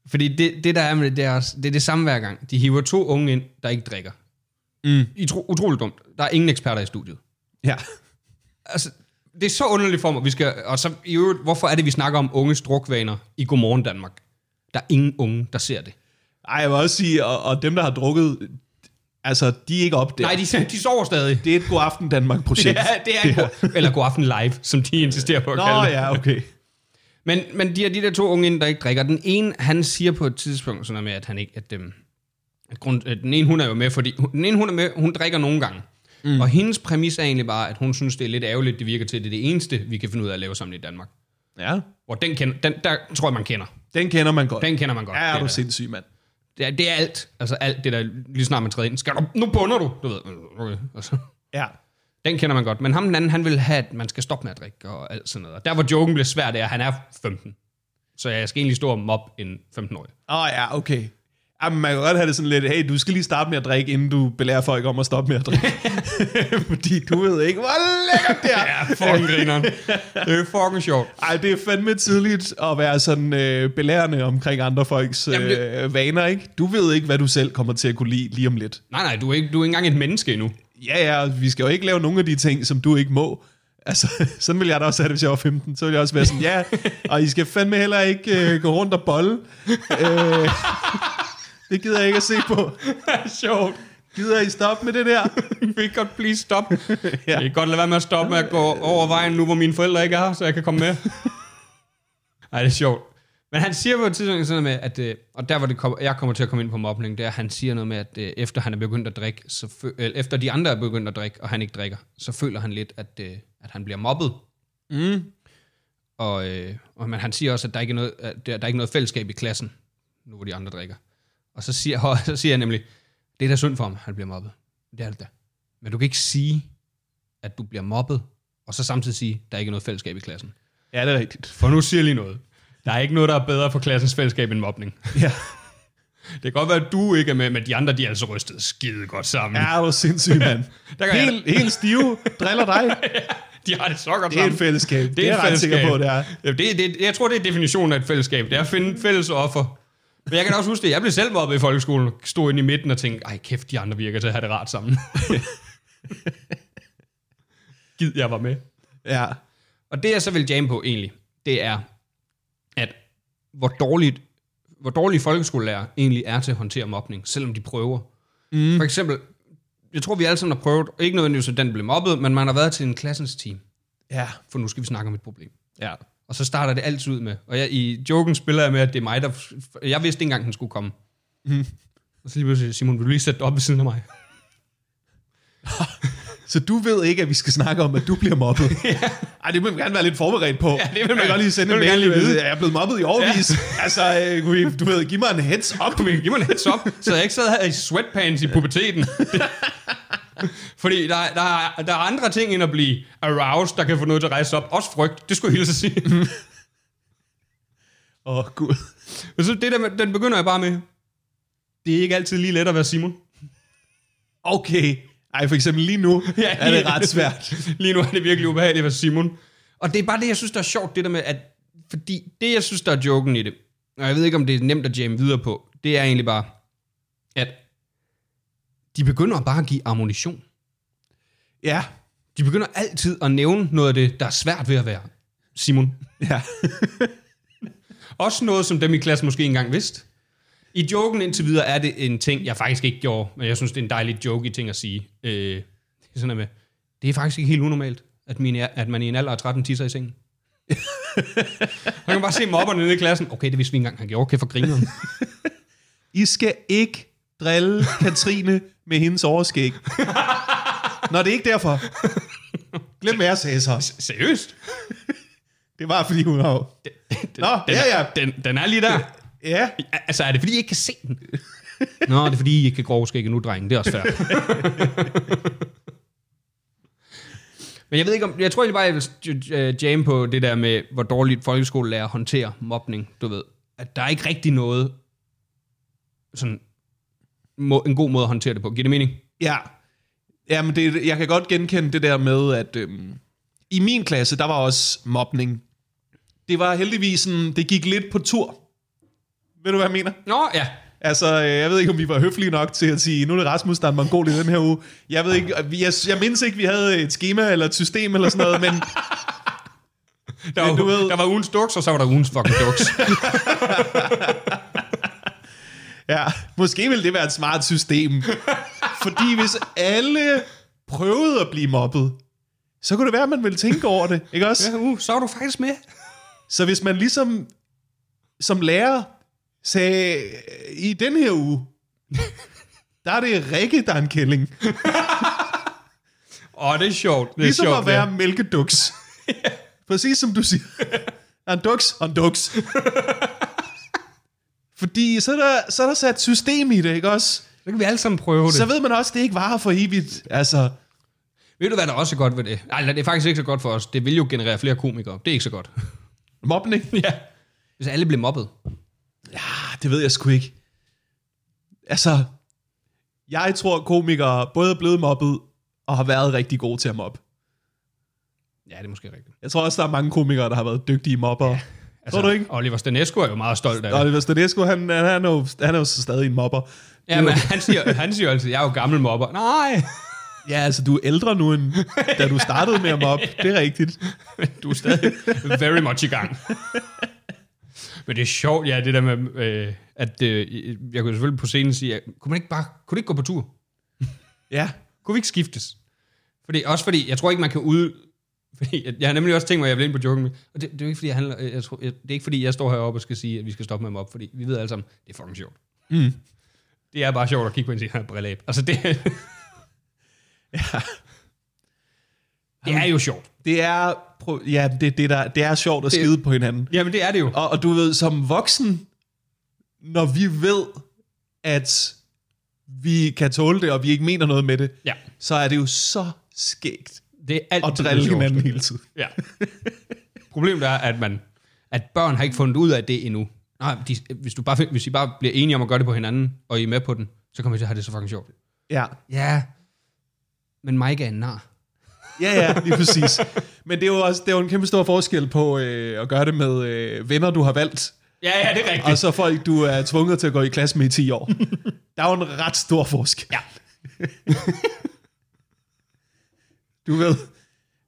fordi det, det, der er med det, det er, også, det er det samme hver gang. De hiver to unge ind, der ikke drikker. Mm. Utro, utroligt dumt. Der er ingen eksperter i studiet. Ja. Altså, det er så underligt for mig. Vi skal, og så i øvrigt, hvorfor er det, vi snakker om unges drukvaner i Godmorgen Danmark? Der er ingen unge, der ser det. Ej, jeg vil også sige, og, og dem, der har drukket, altså, de er ikke op der. Nej, de, de sover stadig. Det er et God Aften Danmark-projekt. Ja, det er det god, eller God Aften Live, som de insisterer på at Nå, kalde det. ja, okay. Men, men de er de der to unge ind, der ikke drikker. Den ene, han siger på et tidspunkt sådan noget med, at han ikke... At, øhm, at grund, at den ene, hun er jo med, fordi... Den ene, hun er med, hun drikker nogle gange. Mm. Og hendes præmis er egentlig bare, at hun synes, det er lidt ærgerligt, det virker til, at det er det eneste, vi kan finde ud af at lave sammen i Danmark. Ja. Og den, kender, den der tror jeg, man kender. Den kender man godt. Den kender man godt. Ja, er du sindssyg, mand. Det er, det er alt. Altså alt det der, lige snart man træder ind. Skal du, nu bunder du, du ved. Okay. Og så, Ja. den kender man godt. Men ham den anden, han vil have, at man skal stoppe med at drikke og alt sådan noget. Og der hvor joken bliver svær, det er, at han er 15. Så jeg skal egentlig stå og mobbe en 15-årig. Åh oh, ja, okay. Jamen, man kan godt have det sådan lidt, hey, du skal lige starte med at drikke, inden du belærer folk om at stoppe med at drikke. *laughs* Fordi du ved ikke, hvor lækkert det er. Ja, fucking grineren. Det er fucking sjovt. Ej, det er fandme tidligt at være sådan øh, belærende omkring andre folks øh, Jamen, det- vaner, ikke? Du ved ikke, hvad du selv kommer til at kunne lide lige om lidt. Nej, nej, du er, ikke, du er ikke engang et menneske endnu. Ja, ja, vi skal jo ikke lave nogle af de ting, som du ikke må. Altså, *laughs* sådan ville jeg da også have det, hvis jeg var 15. Så ville jeg også være sådan, ja, og I skal fandme heller ikke øh, gå rundt og bolle. *laughs* Øh, det gider jeg ikke at se på. *laughs* sjovt. Gider I stoppe med det der? *laughs* Vi kan godt blive stop. ja. Jeg kan godt lade være med at stoppe med at gå over vejen nu, hvor mine forældre ikke er her, så jeg kan komme med. *laughs* Nej, det er sjovt. Men han siger på et tidspunkt sådan noget med, at, øh, og der hvor det kom, jeg kommer til at komme ind på mobning, det er, at han siger noget med, at øh, efter han er begyndt at drikke, så fø, efter de andre er begyndt at drikke, og han ikke drikker, så føler han lidt, at, øh, at han bliver mobbet. Mm. Og, og men han siger også, at der ikke er noget, at der, der er ikke noget fællesskab i klassen, nu hvor de andre drikker. Og så siger, *laughs* og så siger jeg nemlig, det er da synd for ham, han bliver mobbet. Det er det da. Men du kan ikke sige, at du bliver mobbet, og så samtidig sige, der er ikke noget fællesskab i klassen. Ja, det er rigtigt. For nu siger jeg lige noget. Der er ikke noget, der er bedre for klassens fællesskab end mobning. Ja. *laughs* Det kan godt være, at du ikke er med, men de andre, de er altså rystet skide godt sammen. Ja, du er sindssyg, *laughs* mand. Der kan jeg- helt, helt stive, driller dig. De har det så godt Det er sammen. et fællesskab. Det, Det er er jeg ret sikker på, det er. Ja, det, det, jeg tror, det er definitionen af et fællesskab. Det er at finde fælles offer Men jeg kan også huske det. Jeg blev selv mobbet i folkeskolen. Stod inde i midten og tænkte, ej kæft, de andre virker til at have det rart sammen. *laughs* Gid, jeg var med. Ja. Og det jeg så vil jamme på egentlig, det er, at hvor dårligt hvor dårlige folkeskolelærer egentlig er til at håndtere mobning, selvom de prøver. Mm. For eksempel, jeg tror vi alle sammen har prøvet, ikke nødvendigvis at den blev mobbet, men man har været til en klassens team, Ja. for nu skal vi snakke om et problem. Ja. Og så starter det altid ud med, og jeg, i joken spiller jeg med, at det er mig, der... Jeg vidste ikke engang, han skulle komme. Mm. Og så lige pludselig, Simon, vil du lige sætte dig op ved siden af mig? *laughs* Så du ved ikke, at vi skal snakke om, at du bliver mobbet? *laughs* Ej, det vil man gerne være lidt forberedt på. Ja, det vil man- godt lige sende en mail. gerne lige vide. Jeg er blevet mobbet i overvis. Ja. *laughs* Altså, øh, du ved, giv mig en heads up. Giv mig en heads up, så jeg ikke sad her i sweatpants i puberteten. Fordi der, er- der, er, der er andre ting end at blive aroused, der kan få noget til at rejse op. Også frygt, det skulle jeg hilse sige. Åh, oh, gud. Og så det der, den begynder jeg bare med. Det er ikke altid lige let at være Simon. Okay. Ej, for eksempel lige nu *laughs* ja, er det ret svært. Lige nu er det virkelig ubehageligt at være Simon. Og det er bare det, jeg synes, der er sjovt, det der med, at... Fordi det, jeg synes, der er joken i det, og jeg ved ikke, om det er nemt at jamme videre på, det er egentlig bare, at de begynder bare at give ammunition. Ja. De begynder altid at nævne noget af det, der er svært ved at være Simon. Ja. *laughs* Også noget, som dem i klassen måske engang vidste. I joken indtil videre er det en ting, jeg faktisk ikke gjorde, men jeg synes, det er en dejlig joke i ting at sige. Øh, det er sådan med, det er faktisk ikke helt unormalt, at, min, at man i en alder af 13 tisser i sengen. Man kan bare se mobberne nede i klassen. Okay, det vidste vi engang, han gjorde. Okay, for grineren. *laughs* I skal ikke drille Katrine med hendes overskæg. Nå, det er ikke derfor. Glem, hvad jeg sagde så. Seriøst? Det var, fordi hun har... Den, Nå, den, ja, ja. Den, den er lige der. Ja. Altså, er det fordi, I ikke kan se den? Nå, det er fordi, I ikke kan grove skægge nu, drenge. Det er også fair. Men jeg ved ikke om... Jeg tror egentlig bare, jeg vil øh, jamme på det der med, hvor dårligt folkeskolelærer håndterer mobning, du ved. At der er ikke rigtig noget... Sådan... Må, en god måde at håndtere det på. Giver det mening? Ja. Jamen, det, jeg kan godt genkende det der med, at øhm, i min klasse, der var også mobning. Det var heldigvis sådan, det gik lidt på tur. Ved du, hvad jeg mener? Nå, ja. Altså, øh, jeg ved ikke, om vi var høflige nok til at sige, nu er det Rasmus, der er en mongol i den her uge. Jeg ved ikke, jeg, jeg mindes ikke, vi havde et schema eller et system eller sådan noget, men Der var, Men du ved- der var ugens duks, og så var der ugens fucking duks. *laughs* ja, måske ville det være et smart system. Fordi hvis alle prøvede at blive mobbet, så kunne det være, at man ville tænke over det, ikke også? ja, uh, så var du faktisk med. Så hvis man ligesom som lærer sagde, i den her uge, der er det Rikke, der er en kælling. Åh, oh, det er sjovt. Det er Ligesom sjovt, at være mælkeduks. *laughs* Præcis som du siger. Der er en duks og en duks. Fordi så er, der, så er der sat system i det, ikke også? Så kan vi alle sammen prøve det. Så ved man også, at det ikke varer for evigt. Altså, Ved du, hvad der også er godt ved det? Nej, det er faktisk ikke så godt for os. Det vil jo generere flere komikere. Det er ikke så godt. *laughs* mobning. *laughs* ja. Hvis alle bliver mobbet. Ja, det ved jeg sgu ikke. Altså, jeg tror, komikere både er blevet mobbet og har været rigtig gode til at mobbe. Ja, det er måske rigtigt. Jeg tror også, der er mange komikere, der har været dygtige mobber. Ja, Altså, tror du ikke? Oliver Stanesco er jo meget stolt af det. Oliver Stanesco, han, han, han, er jo, han er jo så stadig en mobber. Ja, men han siger, han siger altid, jeg er jo gammel mobber. Nej, Ja, altså, du er ældre nu, end da du startede med at mobbe. *laughs* Det er rigtigt. du er stadig very much i gang. Men det er sjovt, ja, det der med, øh, at øh, jeg kunne selvfølgelig på scenen sige, at, kunne man ikke bare, kunne det ikke gå på tur? Ja, Kunne vi ikke skiftes? Fordi, også fordi, jeg tror ikke, man kan ud... Fordi, jeg, jeg har nemlig også tænkt mig, at jeg vil ind på joken. Og det, det er jo ikke, fordi jeg handler... Jeg tror, jeg, det er ikke, fordi jeg står heroppe og skal sige, at vi skal stoppe med dem op. Fordi vi ved alle sammen, det er fucking sjovt. Mm. Det er bare sjovt at kigge på en sige, brillæb. Altså, det, *laughs* ja. det er jo sjovt. Det er, prøv- ja, det, det, der, det er sjovt at Det- skide på hinanden. Jamen, det er det jo. Og, og du ved, som voksen, når vi ved, at vi kan tåle det, og vi ikke mener noget med det, Ja, så er det jo så skægt det er altid at drille hinanden hele tiden. Ja. Problemet er, at, man, at børn har ikke fundet ud af det endnu. Nej, de, hvis, du bare, hvis I bare bliver enige om at gøre det på hinanden, og I er med på den, så kommer I til at have det så fucking sjovt. Ja, Ja, men Mike er en nar. ja, ja lige præcis. Men det er jo også det er jo en kæmpe stor forskel på øh, at gøre det med øh, venner, du har valgt, Ja, ja, det er rigtigt. og så folk, du er tvunget til at gå i klasse med i 10 år. Der er jo en ret stor forskel. Ja. *laughs* Du ved,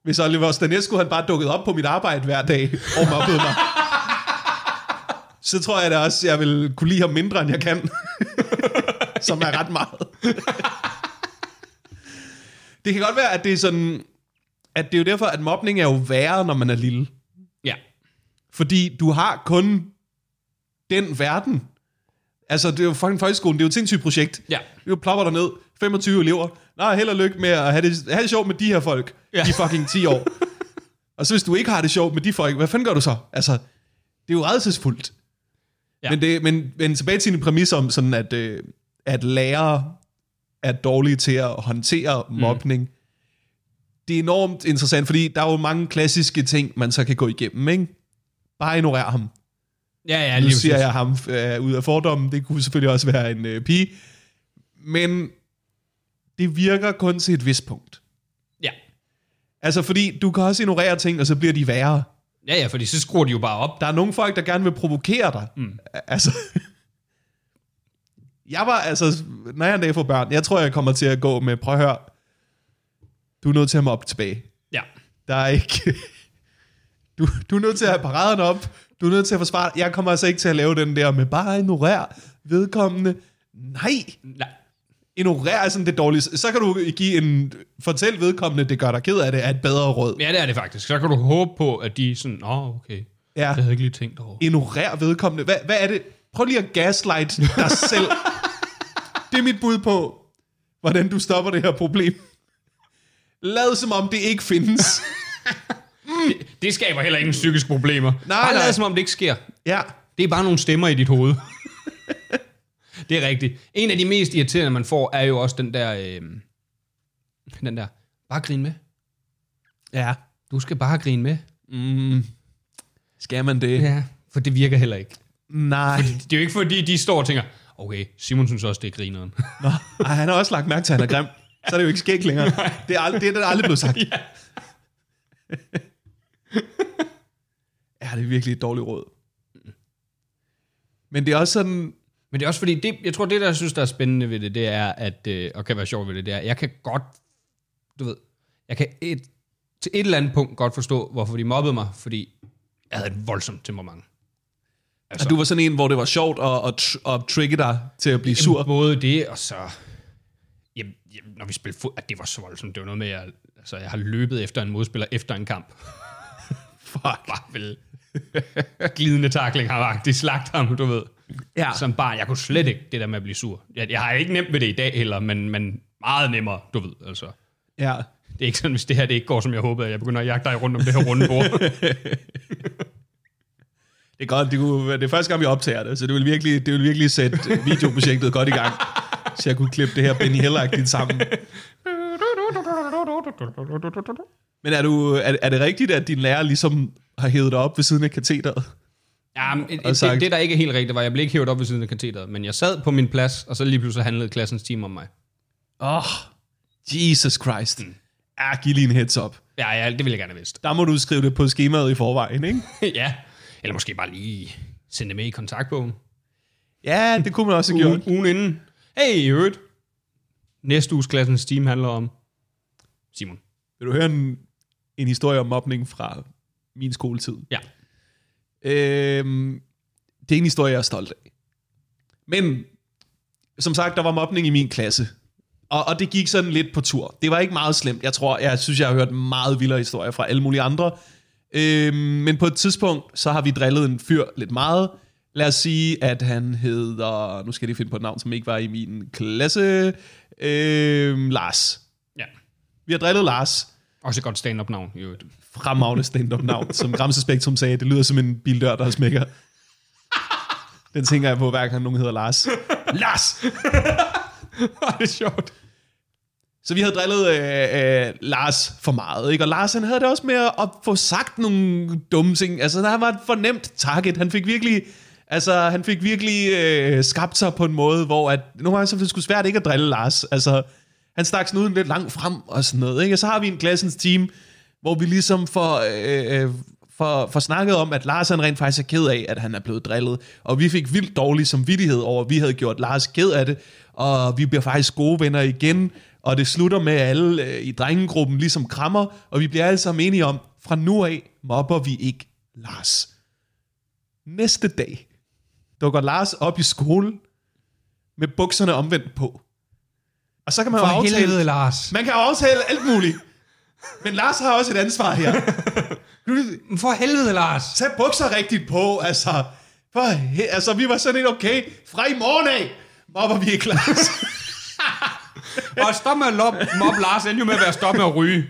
hvis Oliver Stanescu han bare dukket op på mit arbejde hver dag og mobbede mig, så tror jeg da også, jeg vil kunne lide ham mindre, end jeg kan. *laughs* Som er ret meget. det kan godt være, at det er sådan, at det er jo derfor, at mobning er jo værre, når man er lille. Ja. Fordi du har kun den verden. Altså, det er jo fucking folkeskolen, det er jo et sindssygt projekt. Ja. Du plopper der ned, 25 elever. Nej, held og lykke med at have det, have det sjovt med de her folk Ja. i fucking 10 år. *laughs* og så hvis du ikke har det sjovt med de folk, hvad fanden gør du så? Altså, det er jo redselsfuldt. Ja. Men, det, men, men tilbage til din præmis om, sådan at, øh, at lærere er dårlige til at håndtere mobning. Mm. Det er enormt interessant, fordi der er jo mange klassiske ting, man så kan gå igennem, ikke? Bare ignorer ham. Ja, ja, Nu lige siger præcis. jeg ham øh, ud af fordommen, det kunne selvfølgelig også være en øh, pige. Men det virker kun til et vist punkt. Ja. Altså fordi, du kan også ignorere ting, og så bliver de værre. ja, ja, fordi så skruer de jo bare op. Der er nogle folk, der gerne vil provokere dig. Mm. Altså, *laughs* jeg var, altså, når jeg en dag for børn, jeg tror, jeg kommer til at gå med, prøv at høre, du er nødt til at mobbe tilbage. Ja. Der er ikke... *laughs* Du, du er nødt til at have paraden op. Du er nødt til at forsvare. Jeg kommer altså ikke til at lave den der med bare ignorere vedkommende. Nej, Nej. Ignorere er sådan det dårlige. Så kan du give en... Fortæl vedkommende, det gør dig ked af det, er et bedre råd. Ja, det er det faktisk. Så kan du håbe på, at de er sådan, åh, okay. Det Ja. havde jeg ikke lige tænkt over. Ignorer vedkommende. Hvad, hvad er det? Prøv lige at gaslight dig *laughs* selv. Det er mit bud på, hvordan du stopper det her problem. Lad som om det ikke findes. *laughs* Det, det skaber heller ingen psykiske problemer. Nej, bare nej. lad som om det ikke sker. Ja, Det er bare nogle stemmer i dit hoved. Det er rigtigt. En af de mest irriterende, man får, er jo også den der... Øh, den der, bare grin med. ja. Du skal bare grine med. Mm. Skal man det? Ja, for det virker heller ikke. Nej. Det er jo ikke fordi, de står og tænker, okay, Simon synes også, det er grineren. Nå, ej, han har også lagt mærke til, at han er grim. Så er det jo ikke skæg længere. Det er, aldrig, det er det, der aldrig blevet sagt. ja. Ja, det er virkelig et dårligt råd. Men det er også sådan... Men det er også fordi, det, jeg tror, det der jeg synes, der er spændende ved det, det er, at, øh, og kan være sjovt ved det, det er, jeg kan godt, du ved, jeg kan et, til et eller andet punkt godt forstå, hvorfor de mobbede mig, fordi jeg havde et voldsomt temperament. Altså, du var sådan en, hvor det var sjovt at, at, at trigge dig til at blive sur. Både det, og så... Jamen, jamen, når vi spillede fod, at det var så voldsomt. Det var noget med, at jeg, altså, jeg har løbet efter en modspiller efter en kamp. *laughs* Fuck. Bare vel glidende takling har faktisk slagt ham, du ved. Ja. Som barn, jeg kunne slet ikke det der med at blive sur. Jeg, jeg har ikke nemt ved det i dag heller, men, men meget nemmere, du ved. Altså, Ja. det er ikke sådan, hvis det her det ikke går, som jeg håbede, at jeg begynder at jagte dig rundt om det her runde bord. *laughs* Det er godt, det, kunne, det er første gang, vi optager det, så det vil virkelig, det vil virkelig sætte videoprojektet godt i gang. Så jeg kunne klippe det her Benny hill sammen. Men er, du, er, er det rigtigt, at din lærer ligesom har hævet dig op ved siden af katheteret? Ja, men, et, sagt- det, det, der ikke er helt rigtigt, var, at jeg blev ikke hævet op ved siden af katheteret, men jeg sad på min plads, og så lige pludselig handlede klassens team om mig. Åh, oh, Jesus Christ. Ja, giv lige en heads up. Ja, ja, det ville jeg gerne have vidst. Der må du skrive det på skemaet i forvejen, ikke? *laughs* ja, eller måske bare lige sende det med i kontaktbogen. Ja, det kunne man også have gjort. Ugen, ugen inden. Hey, i øvrigt. Næste uges klassens team handler om Simon. Vil du høre en, en historie om mobning fra min skoletid? Ja. Øhm, det er en historie, jeg er stolt af. Men, som sagt, der var mobning i min klasse. Og, og det gik sådan lidt på tur. Det var ikke meget slemt. Jeg tror, jeg synes, jeg har hørt meget vildere historier fra alle mulige andre. Øhm, men på et tidspunkt, så har vi drillet en fyr lidt meget. Lad os sige, at han hedder... Nu skal jeg lige finde på et navn, som ikke var i min klasse. Øhm, Lars. Ja. Vi har drillet Lars Også et godt stand-up navn, i øvrigt fremragende stand-up navn, som Gramse Spektrum sagde, det lyder som en bildør, der smækker. Den tænker jeg på, hver gang nogen hedder Lars. Lars! *laughs* det er sjovt. Så vi havde drillet øh, øh, Lars for meget, ikke? Og Lars han havde det også med at få sagt nogle dumme ting. Altså, han var et fornemt target. Han fik virkelig, altså, han fik virkelig øh, skabt sig på en måde, hvor at, nogle gange så det skulle svært ikke at drille Lars. Altså, han stak snuden lidt langt frem og sådan noget, ikke? Og så har vi en klassens team, hvor vi ligesom får, øh, øh, for, for snakket om, at Lars han rent faktisk er ked af, at han er blevet drillet. Og vi fik vildt dårlig samvittighed over, at vi havde gjort Lars ked af det. Og vi bliver faktisk gode venner igen. Og det slutter med, at alle øh, i drengegruppen ligesom krammer. Og vi bliver alle sammen enige om, fra nu af mobber vi ikke Lars. Næste dag dukker Lars op i skole med bukserne omvendt på. Og så kan man jo For aftale... helvede, Lars. Man kan jo aftale alt muligt. Men Lars har også et ansvar her. *laughs* For helvede, Lars. Tag bukser rigtigt på, altså. For, he- altså, vi var sådan lidt okay. Fra i morgen af mobber vi ikke Lars. *laughs* Og stop med at lob, mob Lars endte jo med at være stop med at ryge.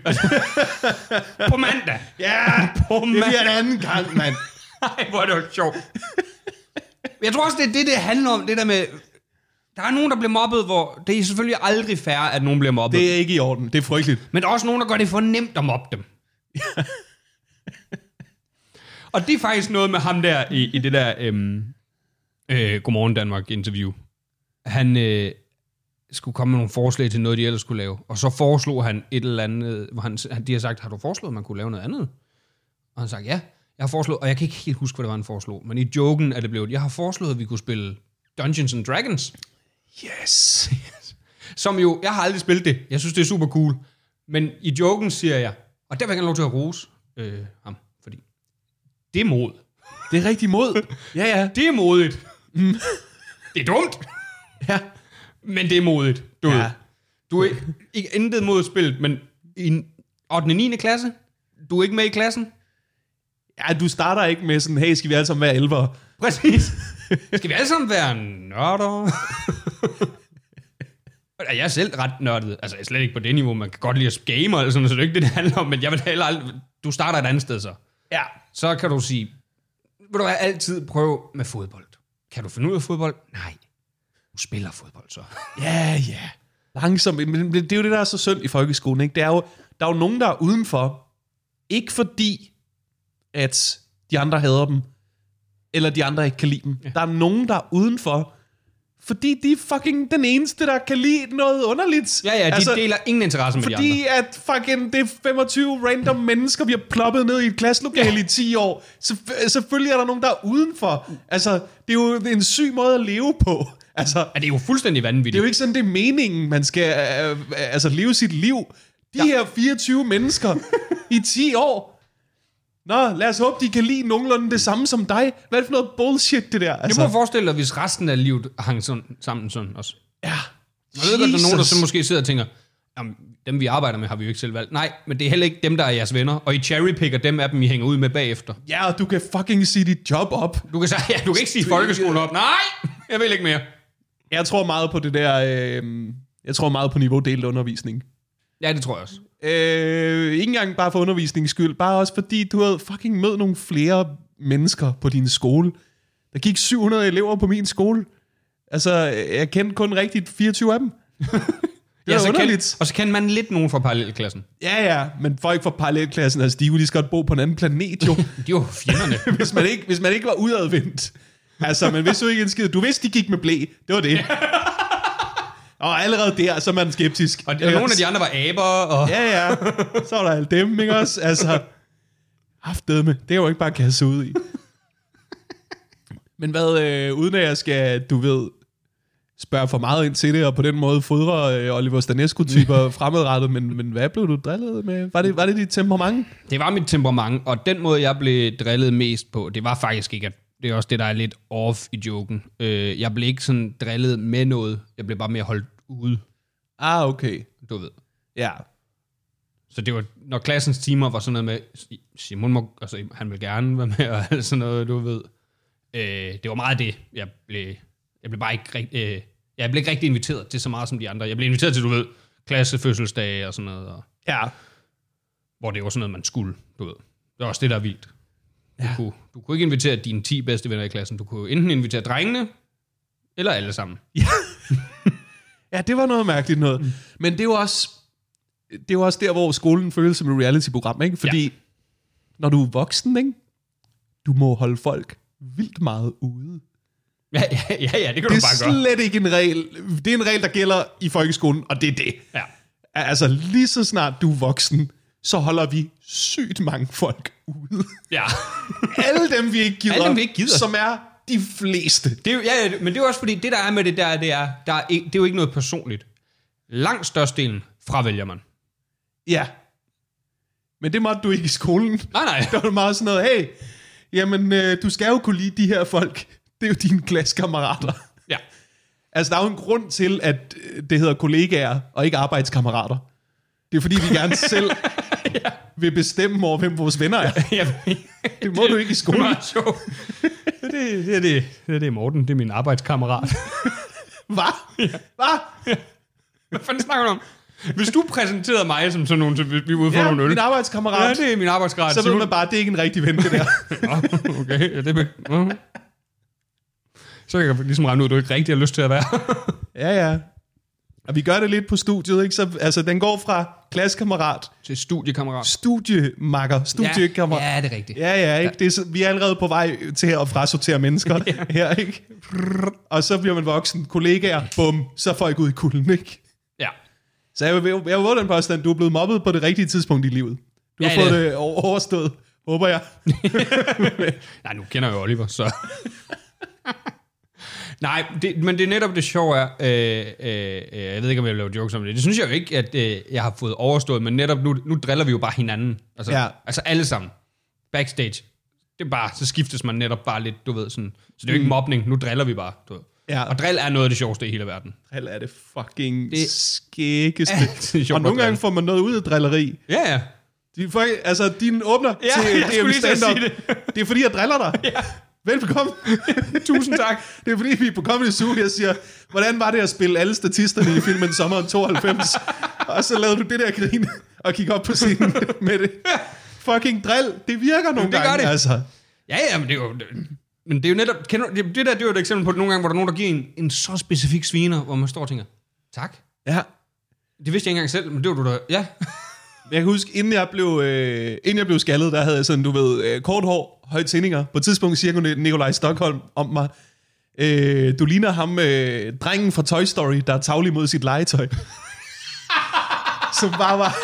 *laughs* På mandag. ja, På det bliver en anden gang, mand. Nej, hvor er det jo sjovt. Jeg tror også, det er det, det handler om. Det der med... Der er nogen, der bliver mobbet, hvor... Det er selvfølgelig aldrig fair, at nogen bliver mobbet. Det... Er ikke i orden. Det er frygteligt. Men der er også nogen, der gør det for nemt at mobbe dem. *laughs* Og det er faktisk noget med ham der i, i det der øhm, øh, Godmorgen Danmark interview. Han øh, skulle komme med nogle forslag til noget, de ellers skulle lave. Og så foreslog han et eller andet, hvor han, han- de har sagt, har du foreslået, at man kunne lave noget andet? Og han sagde, ja, jeg har foreslået, og jeg kan ikke helt huske, hvad det var, han foreslog, men i joken er det blevet, jeg har foreslået, at vi kunne spille Dungeons and Dragons, Yes. som jo, jeg har aldrig spillet det, jeg synes, det er super cool, men i joken siger jeg, og der vil jeg gerne lov til at rose øh, ham, fordi det er mod. Det er rigtig mod. *laughs* Ja, ja. Det er modigt. det er dumt, *laughs* ja. men det er modigt. Du, Ja. du er ikke, ikke intet mod spillet, men i 8. og 9. klasse, du er ikke med i klassen, Ja, du starter ikke med sådan, hey, skal vi alle sammen være elvere? Præcis. *laughs* Skal vi alle sammen være nørder? Jeg er selv ret nørdet. Altså, jeg er slet ikke på det niveau. Man kan godt lide at game og sådan noget, så det er ikke det, det handler om. Men jeg vil heller aldrig... Du starter et andet sted så. Ja. Så kan du sige, vil du altid prøve med fodbold. Kan du finde ud af fodbold? Nej. Du spiller fodbold så. Ja, ja. Langsomt. Men det er jo det, der er så synd i folkeskolen. Ikke? Det er jo, der er jo nogen, der er udenfor. Ikke fordi, at de andre hader dem, eller de andre ikke kan lide dem. Ja. Der er nogen, der er udenfor, fordi de er fucking den eneste, der kan lide noget underligt. Ja, ja, de altså, deler ingen interesse med de andre. Fordi at fucking det er 25 random mennesker, vi har ploppet ned i et klasselokale ja. i 10 år. Så, selvfølgelig er der nogen, der er udenfor. Altså, det er jo en syg måde at leve på. Altså, Ja, det er jo fuldstændig vanvittigt. det er jo ikke sådan, det er meningen, man skal øh, øh, altså, leve sit liv. De ja. her 24 mennesker *laughs* i 10 år. Nå, lad os håbe, de kan lide nogenlunde det samme som dig. Hvad er det for noget bullshit, det der? Altså, må forestille dig, hvis resten af livet hang sådan, sammen sådan også. ja. Jeg ved godt, der er nogen, der så måske sidder og tænker, jamen, dem vi arbejder med, har vi jo ikke selv valgt. Nej, men det er heller ikke dem, der er jeres venner. Og I cherrypicker dem af dem, I hænger ud med bagefter. Ja, og du kan fucking sige dit job op. Du kan, sige, *laughs* ja, du kan ikke sige folkeskolen op. Nej, jeg vil ikke mere. Jeg tror meget på det der... Øh, jeg tror meget på niveaudelt undervisning. Ja, det tror jeg også. Øh, ikke engang bare for undervisningens skyld, bare også fordi du havde fucking mødt nogle flere mennesker på din skole. Der gik 700 elever på min skole. Altså, jeg kendte kun rigtigt 24 af dem. *laughs* Det er så. Kendt, og så kender man lidt nogen fra parallelklassen. Ja, ja, men folk fra parallelklassen, altså de kunne lige så godt bo på en anden planet jo, *laughs* De jo fjenderne. *laughs* hvis, man ikke, hvis man ikke var udadvendt. Altså, man vidste jo ikke en skid. Du vidste, de gik med blæ. Det var det. Og allerede der, så er man skeptisk. og, og nogle af de andre var aber. Og... Ja, ja. Så er der alt dem, ikke også? Altså, haftedme. Det er jo ikke bare at kaste ud i. Men hvad, øh, uden at jeg skal, du ved, spørge for meget ind til det, og på den måde fodre øh, Oliver Stanescu-typer *laughs* fremadrettet, men, men hvad blev du drillet med? Var det, var det dit temperament? Det var mit temperament, og den måde, jeg blev drillet mest på, det var faktisk ikke, at det er også det, der er lidt off i joken. Øh, jeg blev ikke sådan drillet med noget. Jeg blev bare mere holdt ude, Ah, okay. du ved. Ja. Så det var, når klassens timer var sådan noget med, Simon må, altså, han vil gerne være med, og alt sådan noget, du ved. Øh, det var meget det, jeg blev, jeg blev bare ikke rigtig, øh, jeg blev ikke rigtig inviteret til så meget som de andre. Jeg blev inviteret til, du ved, klassefødselsdage og sådan noget, og, Ja. hvor det var sådan noget, man skulle, du ved. Det var også det, der er vildt. Du, ja. kunne, du kunne ikke invitere dine 10 bedste venner i klassen. Du kunne enten invitere drengene, eller alle sammen. *laughs* Ja, det var noget mærkeligt noget. Mm. Men det er jo også, det er jo også der, hvor skolen føles som et reality-program, ikke? Fordi ja. når du er voksen, ikke? Du må holde folk vildt meget ude. Ja, ja, ja, ja det kan Det du er bare gøre. slet ikke en regel. Det er en regel, der gælder i folkeskolen, og det er det. Ja. Altså, lige så snart du er voksen, så holder vi sygt mange folk ude. Ja. *laughs* Alle dem, vi ikke gider. Alle dem, vi ikke gider. Som er de fleste. Det er, ja, ja, men det er også fordi, det der er med det der, det er, der er, det er jo ikke noget personligt. Langt størstedelen fravælger man. Ja. Men det måtte du ikke i skolen. Nej, nej. *laughs* Der var meget sådan noget, hey, jamen, øh, du skal jo kunne lide de her folk. Det er jo dine klassekammerater. Ja. Altså, der er jo en grund til, at øh, det hedder kollegaer, og ikke arbejdskammerater. Det er fordi, vi gerne selv *laughs* ja. Vil bestemme over, hvem vores venner er. *laughs* ja. Det må du ikke i Det er skolen. meget sjovt. *laughs* Det, det, det, er det, det er det Morten, det er min arbejdskammerat. *laughs* Hvad? Hvad? Hvad fanden snakker du om? Hvis du præsenterede mig som sådan nogen, så vi ude for Ja, nogle øl. min arbejdskammerat. Ja, det er min arbejdskammerat. så ved man bare, det er ikke en rigtig ven, det der. Nå, okay, ja, det er... Nå. Så kan jeg ligesom regne ud, at du ikke rigtig har lyst til at være. ja, ja. Og vi gør det lidt på studiet, ikke? Så, altså, den går fra klassekammerat, Til studiekammerat. studiemakker, studiekammerat. Ja, ja, det er rigtigt. Ja, ja, ikke? Det er, så- vi er allerede på vej til at frasortere mennesker *laughs* her, ikke? Og så bliver man voksen, kollegaer, bum, så er folk ud i kulden, ikke? Ja. Så jeg vil, jeg vil den påstand, du er blevet mobbet på det rigtige tidspunkt i livet. Du har Ja, fået det- det over- overstået, håber jeg. *laughs* Nej, nu kender jeg jo Oliver, så... *laughs* Nej, det, men det er netop det sjove er, øh, øh, øh, jeg ved ikke, om jeg vil lave jokes om det, det synes jeg jo ikke, at øh, jeg har fået overstået, men netop nu, nu driller vi jo bare hinanden. Altså, Ja. altså alle sammen. Backstage. Det er bare, så skiftes man netop bare lidt, du ved, sådan. Så det er jo ikke mobning, nu driller vi bare, du ved. Ja. Og drill er noget af det sjoveste i hele verden. Drill er det fucking Det- det skæggeste. sjovt Og nogle gange får man noget ud af drilleri. Ja, ja. De, fuck, altså, din åbner Ja, til *laughs* at stand-up, sige det. er fordi, jeg driller dig. *laughs* Ja. Velbekomme. *laughs* Tusind tak. Det er fordi, vi er på Comedy Zoo, jeg siger, hvordan var det at spille alle statisterne i filmen Sommeren 92? og så lavede du det der grin og kigge op på scenen *laughs* med det. Fucking drill, det virker nogle det gør gange, det. altså. Ja, ja, men det er jo... Det, men det er jo netop... Kender, det, det der, det er jo et eksempel på, at nogle gange, hvor der er nogen, der giver en, en så specifik sviner, hvor man står og tænker, tak. Ja. Det vidste jeg ikke engang selv, men det var du da... Ja. Jeg kan huske, inden jeg blev, øh, inden jeg blev skaldet, der havde jeg sådan, du ved, øh, kort hår, højt tændinger. På et tidspunkt siger Nikolaj Stockholm om mig, øh, du ligner ham, øh, drengen fra Toy Story, der er tavlig mod sit legetøj. *laughs* Som bare var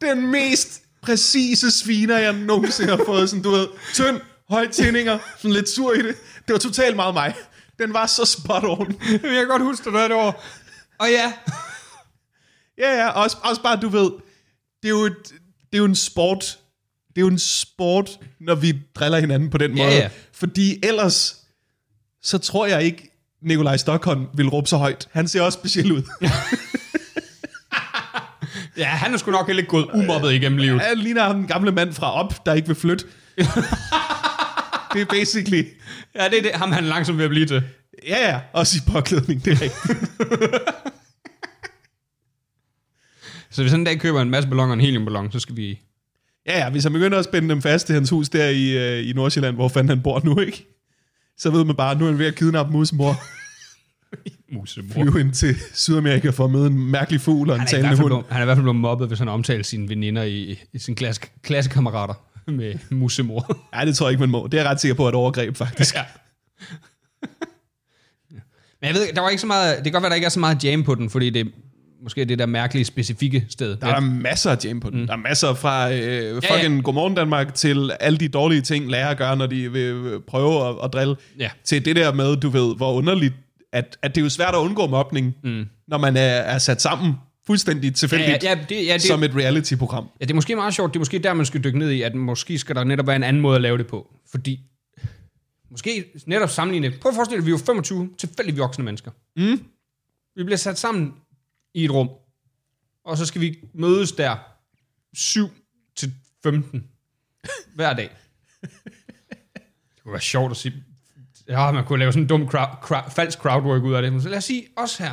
den mest præcise sviner, jeg nogensinde har fået. Sådan, du ved, tynd, højt tændinger, sådan lidt sur i det. Det var totalt meget mig. Den var så spot on. Jeg kan godt huske, det der år. Og ja. Ja, ja, også, også bare, du ved, det er jo, et, det er jo en sport. Det er jo en sport, når vi driller hinanden på den Ja, måde. ja. Fordi ellers, så tror jeg ikke, Nikolaj Stockholm vil råbe så højt. Han ser også speciel ud. *laughs* Ja, han er sgu nok heller ikke gået umobbet igennem livet. Han ligner ham den gamle mand fra op, der ikke vil flytte. *laughs* det er basically... Ja, det er det. Ham han langsomt ved at blive til. Ja, ja, også i påklædning, det er rigtigt. *laughs* Så hvis han en dag køber en masse balloner og en heliumballon, så skal vi... Ja, ja, hvis han begynder at spænde dem fast i hans hus der i, øh, i Nordsjælland, hvor fanden han bor nu, ikke? Så ved man bare, at nu er han ved at kidnappe musemor, *laughs* Musemor. flyve ind til Sydamerika for at møde en mærkelig fugl og en talende hund. blevet, han er i hvert fald blevet mobbet, hvis han omtaler sine veninder i, i sine klasse, klassekammerater med musemor. Nej, det tror jeg ikke, man må. Det er jeg ret sikker på, et overgreb, faktisk. *laughs* ja. Men jeg ved, der var ikke så meget, det kan godt være, der ikke er så meget jam på den, fordi det måske det der mærkelige, specifikke sted. Der er masser af jam på den. Mm. Der er masser fra øh, fucking ja. Godmorgen Danmark til alle de dårlige ting, lærere gør, når de vil øh, prøve at, at drille. Ja. Til det der med, du ved, hvor underligt, at, at det er jo svært at undgå mobning, mm. når man er, er sat sammen fuldstændig tilfældigt Ja, ja, ja, det, ja, det, som et reality-program. Ja, det er måske meget sjovt. Det er måske der, man skal dykke ned i, at måske skal der netop være en anden måde at lave det på. Fordi, måske netop sammenlignet. Prøv at forestille dig, vi er jo 25 tilfældige voksne mennesker. Mm. Vi bliver sat sammen i et rum, og så skal vi mødes der 7 til 15 hver dag. Det kunne være sjovt at sige. Ja, man kunne lave sådan en dum crowd, crowd, falsk crowdwork ud af det. Men så lad os sige os her.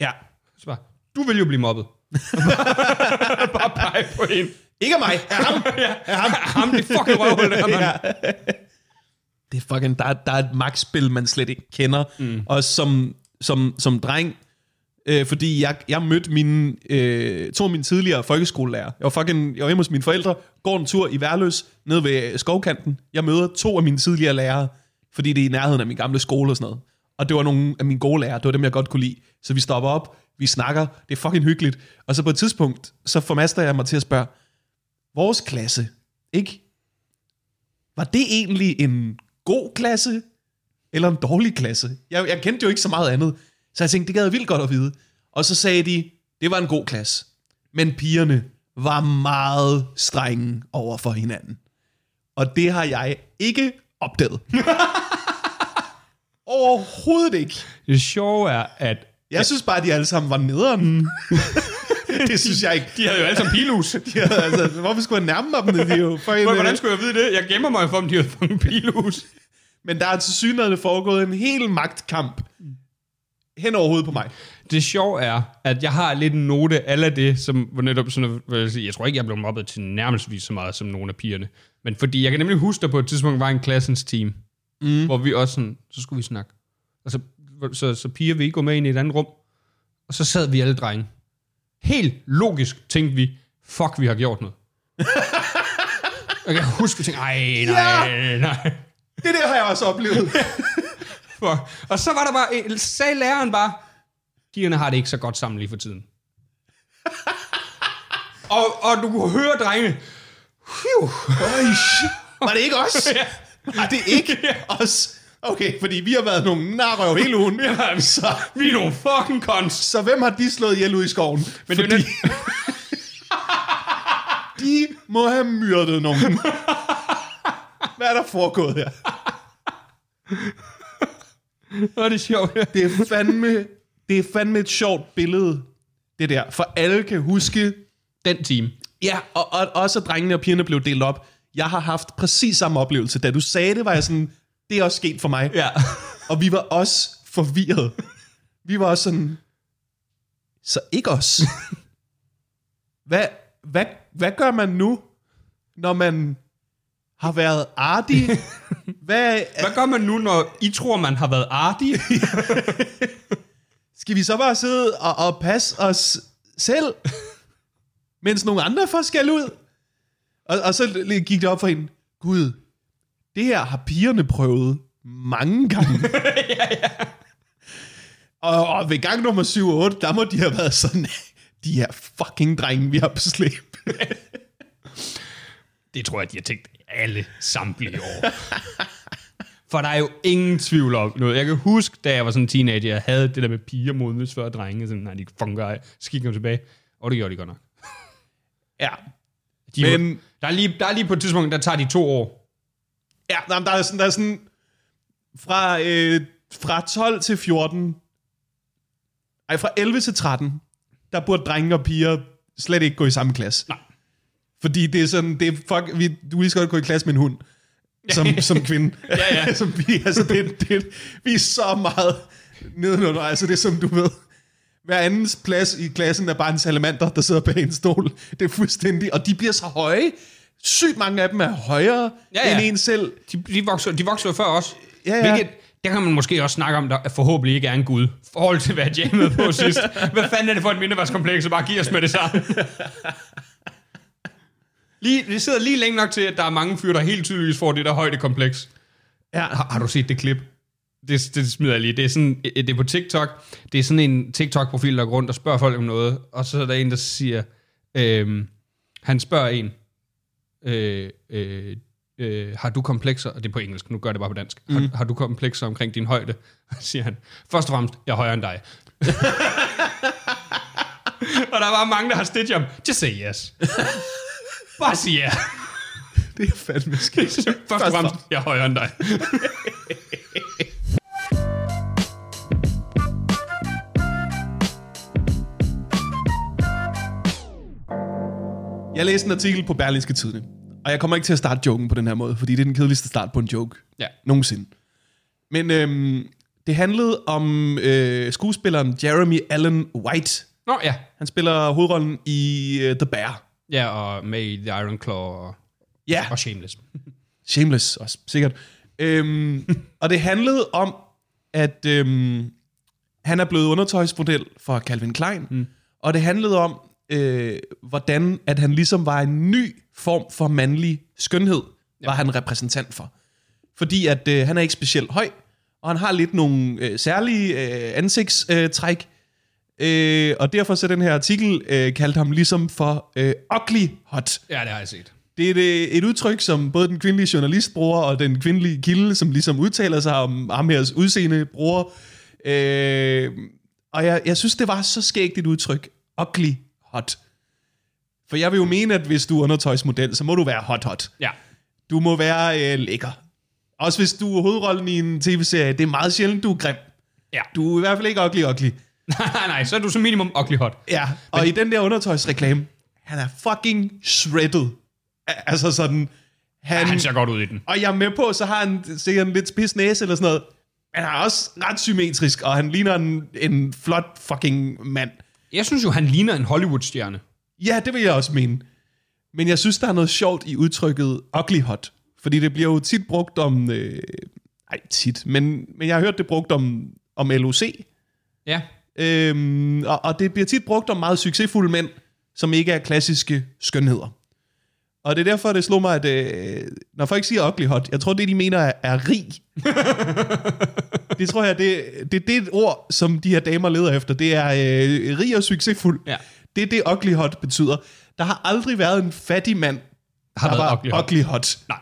Ja. Så bare, du vil jo blive mobbet. *laughs* bare pege på en. Ikke mig, af ham. *laughs* ja, ham, ham det fucking røvhul, mand. ja. Det er fucking, der, er- der er et magtspil, man slet ikke kender. Mm. Og som, som, som dreng, øh, fordi jeg, jeg mødte mine, øh, to af mine tidligere folkeskolelærer. Jeg var fucking, jeg var hjemme hos mine forældre, går en tur i Værløs, ned ved skovkanten. Jeg møder to af mine tidligere lærere, fordi det er i nærheden af min gamle skole og sådan noget. Og det var nogle af mine gode lærere, det var dem, jeg godt kunne lide. Så vi stopper op, vi snakker, det er fucking hyggeligt. Og så på et tidspunkt, så formaster jeg mig til at spørge, vores klasse, ikke? Var det egentlig en god klasse, eller en dårlig klasse? Jeg, jeg kendte jo ikke så meget andet, så jeg tænkte, det gad jeg vildt godt at vide. Og så sagde de, det var en god klasse. Men pigerne var meget strenge over for hinanden. Og det har jeg ikke opdaget. *laughs* Overhovedet ikke. Det sjove er, at Jeg synes bare, at de alle sammen var nederen. *laughs* det synes jeg ikke. de havde jo alle sammen pilus. *laughs* De havde, altså, hvorfor skulle jeg nærme mig dem? De jo en, Hvordan skulle jeg vide det? Jeg gemmer mig for, om de havde fanget pilus. Men der er til synligheden foregået en hel magtkamp hen over hovedet på mig. Det sjove er, at jeg har lidt en note af det, som var netop sådan, hvad jeg, tror ikke, jeg blev mobbet til nærmest så meget som nogle af pigerne. Men fordi jeg kan nemlig huske, der på et tidspunkt var en klassens team, mm. hvor vi også sådan, så skulle vi snakke. Og så, så, piger vil ikke gå med ind i et andet rum. Og så sad vi alle drenge. Helt logisk tænkte vi, fuck, vi har gjort noget. *laughs* jeg kan huske, vi tænkte, ej, nej, nej. Det der har jeg også oplevet. *laughs* Fuck. Og så var der bare, sagde læreren bare, pigerne har det ikke så godt sammen lige for tiden. *laughs* og, og du kunne høre drengene, Phew. Var det ikke os? *laughs* Var det ikke os? Okay, fordi vi har været nogle narrøv hele ugen. *laughs* Ja, så, vi er nogle fucking cons. så hvem har de slået ihjel ud i skoven? Men det fordi, de må have myrdet nogen. Hvad er der foregået her? *laughs* Det er sjovt. Ja. Det er fandme, det er fandme et sjovt billede, det der. For alle kan huske, Den team. ja, og, og også at drengene og pigerne blev delt op. Jeg har haft præcis samme oplevelse. Da du sagde det, var jeg sådan, det er også sket for mig. Ja. *laughs* Og vi var også forvirret. Vi var også sådan, så ikke os. *laughs* Hvad, hvad, hvad gør man nu, når man har været artig? *laughs* Hvad, Hvad gør man nu, når I tror, man har været artig? *laughs* skal vi så bare sidde og, og passe os selv, mens nogle andre får skal ud? Og, og så gik det op for hende, Gud, det her har pigerne prøvet mange gange. *laughs* ja, ja. Og, og ved gang nummer 7 og 8, der må de have været sådan, de her fucking drenge, vi har på slæb. Det tror jeg, de har tænkt alle samtlige år. For der er jo ingen tvivl om noget. Jeg kan huske, da jeg var sådan en teenager, jeg havde det der med piger modnes før drenge. Sådan, nej, de fucking gør Så gik jeg tilbage. Og det gjorde de godt nok. ja. De Men-. Der, er lige, der er lige på et tidspunkt, der tager de to år. Ja, nej, der er sådan, der er sådan fra, øh, fra 12 til 14, ej, fra 11 til 13, der burde drenge og piger slet ikke gå i samme klasse. Nej. Fordi det er sådan, det er fuck, vi, du lige så godt gå i klasse med en hund, som, *laughs* som kvinde. Ja, ja. *laughs* som vi, altså, det, det, vi er så meget nedenunder, altså det er som du ved. Hver andens plads i klassen er bare en salamander, der sidder bag en stol. Det er fuldstændig, og de bliver så høje. Sygt mange af dem er højere Ja, ja. end en selv. De, de, vokser, de vokser jo før os. Ja, ja. Hvilket, der kan man måske også snakke om, der forhåbentlig ikke er en gud. Forhold til, hvad jeg jammede på *laughs* sidst. Hvad fanden er det for et mindeværdskompleks, at bare give os med det samme? Lige, det sidder lige længe nok til, at der er mange fyre, der helt tydeligvis får det der højdekompleks. Ja. Har, har du set det klip? Det, det smider jeg lige. Det er, sådan, det er på TikTok. Det er sådan en TikTok-profil, der går rundt og spørger folk om noget. Og så er der en, der siger... Øhm, han spørger en... Øh, øh, øh, har du komplekser, og det er på engelsk, nu gør jeg det bare på dansk, mm. har, har du komplekser omkring din højde? *laughs* siger han, først og fremmest, jeg er højere end dig. *laughs* og der var mange, der har stitchet ham, just say yes. *laughs* bare sig ja. *laughs* Det er fandme skidt. Først og fremmest, jeg er højere end dig. Jeg læste en artikel på Berlinske Tidene, og jeg kommer ikke til at starte joken på den her måde, fordi det er den kedeligste start på en joke Ja. nogensinde. Men øhm, det handlede om øh, skuespilleren Jeremy Allen White. Nå ja. Han spiller hovedrollen i uh, The Bear. Ja, og med i The Iron Claw og, Ja, og Shameless. *laughs* Shameless også, sikkert. Øhm, og det handlede om, at øhm, han er blevet undertøjsmodel for Calvin Klein, mm. og det handlede om, øh, hvordan at han ligesom var en ny form for mandlig skønhed, ja. var han repræsentant for. Fordi at øh, han er ikke specielt høj, og han har lidt nogle øh, særlige øh, ansigtstræk, øh, og derfor så den her artikel øh, kaldte ham ligesom for øh, ugly hot. Ja, det har jeg set. Det er et, et udtryk, som både den kvindelige journalist bruger, og den kvindelige kilde, som ligesom udtaler sig om ham her udseende, bruger. Øh, og jeg, jeg synes, det var så skægt et udtryk. Ugly hot. For jeg vil jo mene, at hvis du er undertøjsmodel, så må du være hot hot. Ja. Du må være øh, lækker. Også hvis du er hovedrollen i en tv-serie. Det er meget sjældent, du er grim. Ja. Du er i hvert fald ikke ugly ugly. *laughs* nej, nej, så er du som minimum ugly hot. Ja, og Men, i den der undertøjsreklame, han er fucking shredded. Altså sådan, han, Ja, han ser godt ud i den. og jeg er med på, så har han sikkert en lidt spids næse eller sådan noget. Men han er også ret symmetrisk, og han ligner en, en flot fucking mand. Jeg synes jo, han ligner en Hollywood-stjerne. Ja, det vil jeg også mene. Men jeg synes, der er noget sjovt i udtrykket ugly hot. Fordi det bliver jo tit brugt om... Øh, ej, tit. Men, men jeg har hørt det brugt om, om LOC. Ja. Øhm, og, og det bliver tit brugt om meget succesfulde mænd, som ikke er klassiske skønheder. Og det er derfor, det slår mig, at øh, når folk siger ugly hot, jeg tror, det de mener er, er rig. *laughs* det tror jeg, det, det, det er et ord, som de her damer leder efter. Det er øh, rig og succesfuld. Ja. Det er det, ugly hot betyder. Der har aldrig været en fattig mand, Har der været var ugly hot. ugly hot. Nej.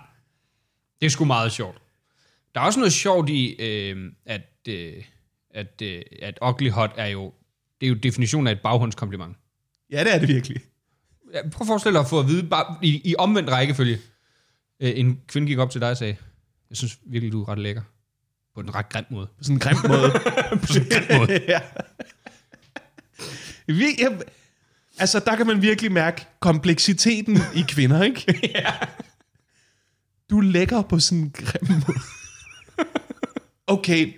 Det er sgu meget sjovt. Der er også noget sjovt i, øh, at, øh, at, øh, at ugly hot er jo, det er jo definitionen af et baghåndskompliment. Ja, det er det virkelig. Ja, Prøv at forestille dig at få at vide, bare i, i omvendt rækkefølge. Øh, en kvinde gik op til dig og sagde, jeg synes virkelig, du er ret lækker. På en ret grim måde. På sådan en grim måde. *laughs* På sådan en grim måde. *laughs* ja. Vir- jeg, altså, der kan man virkelig mærke kompleksiteten i kvinder, ikke? *laughs* ja. Du er lækker på sådan en grim måde. Okay,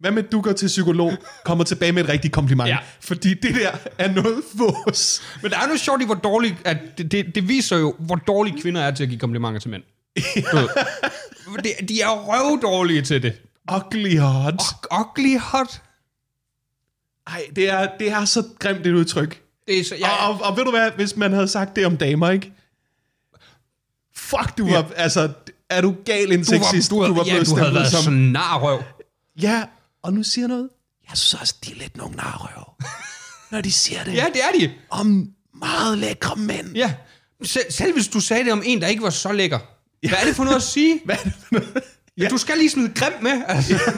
hvad med, du går til psykolog, kommer tilbage med et rigtigt kompliment? Ja. Fordi det der er noget vås. Men der er noget sjovt i, hvor dårligt, at det, det, det viser jo, hvor dårlige kvinder er til at give komplimenter til mænd. Du ved. det, de er røvdårlige til det. Ugly hot. Ugly hot. Ej, det er, det er så grimt et udtryk. Det er så, Ja. Og, og, og ved du hvad, hvis man havde sagt det om damer, ikke? Fuck, du var, altså, er du gal en du var, sexist? du, var, var ja, blevet du havde været som- sådan narrøv. Ja, og nu siger noget. Jeg synes også, de er lidt nogle narrøv. *laughs* når de siger det Ja, det er de. om meget lækre mænd. Ja. Selv, selv hvis du sagde det om en, der ikke var så lækker. Hvad er det for noget at sige? *laughs* Hvad er det for noget? Ja. Du skal lige smide grim med. Altså.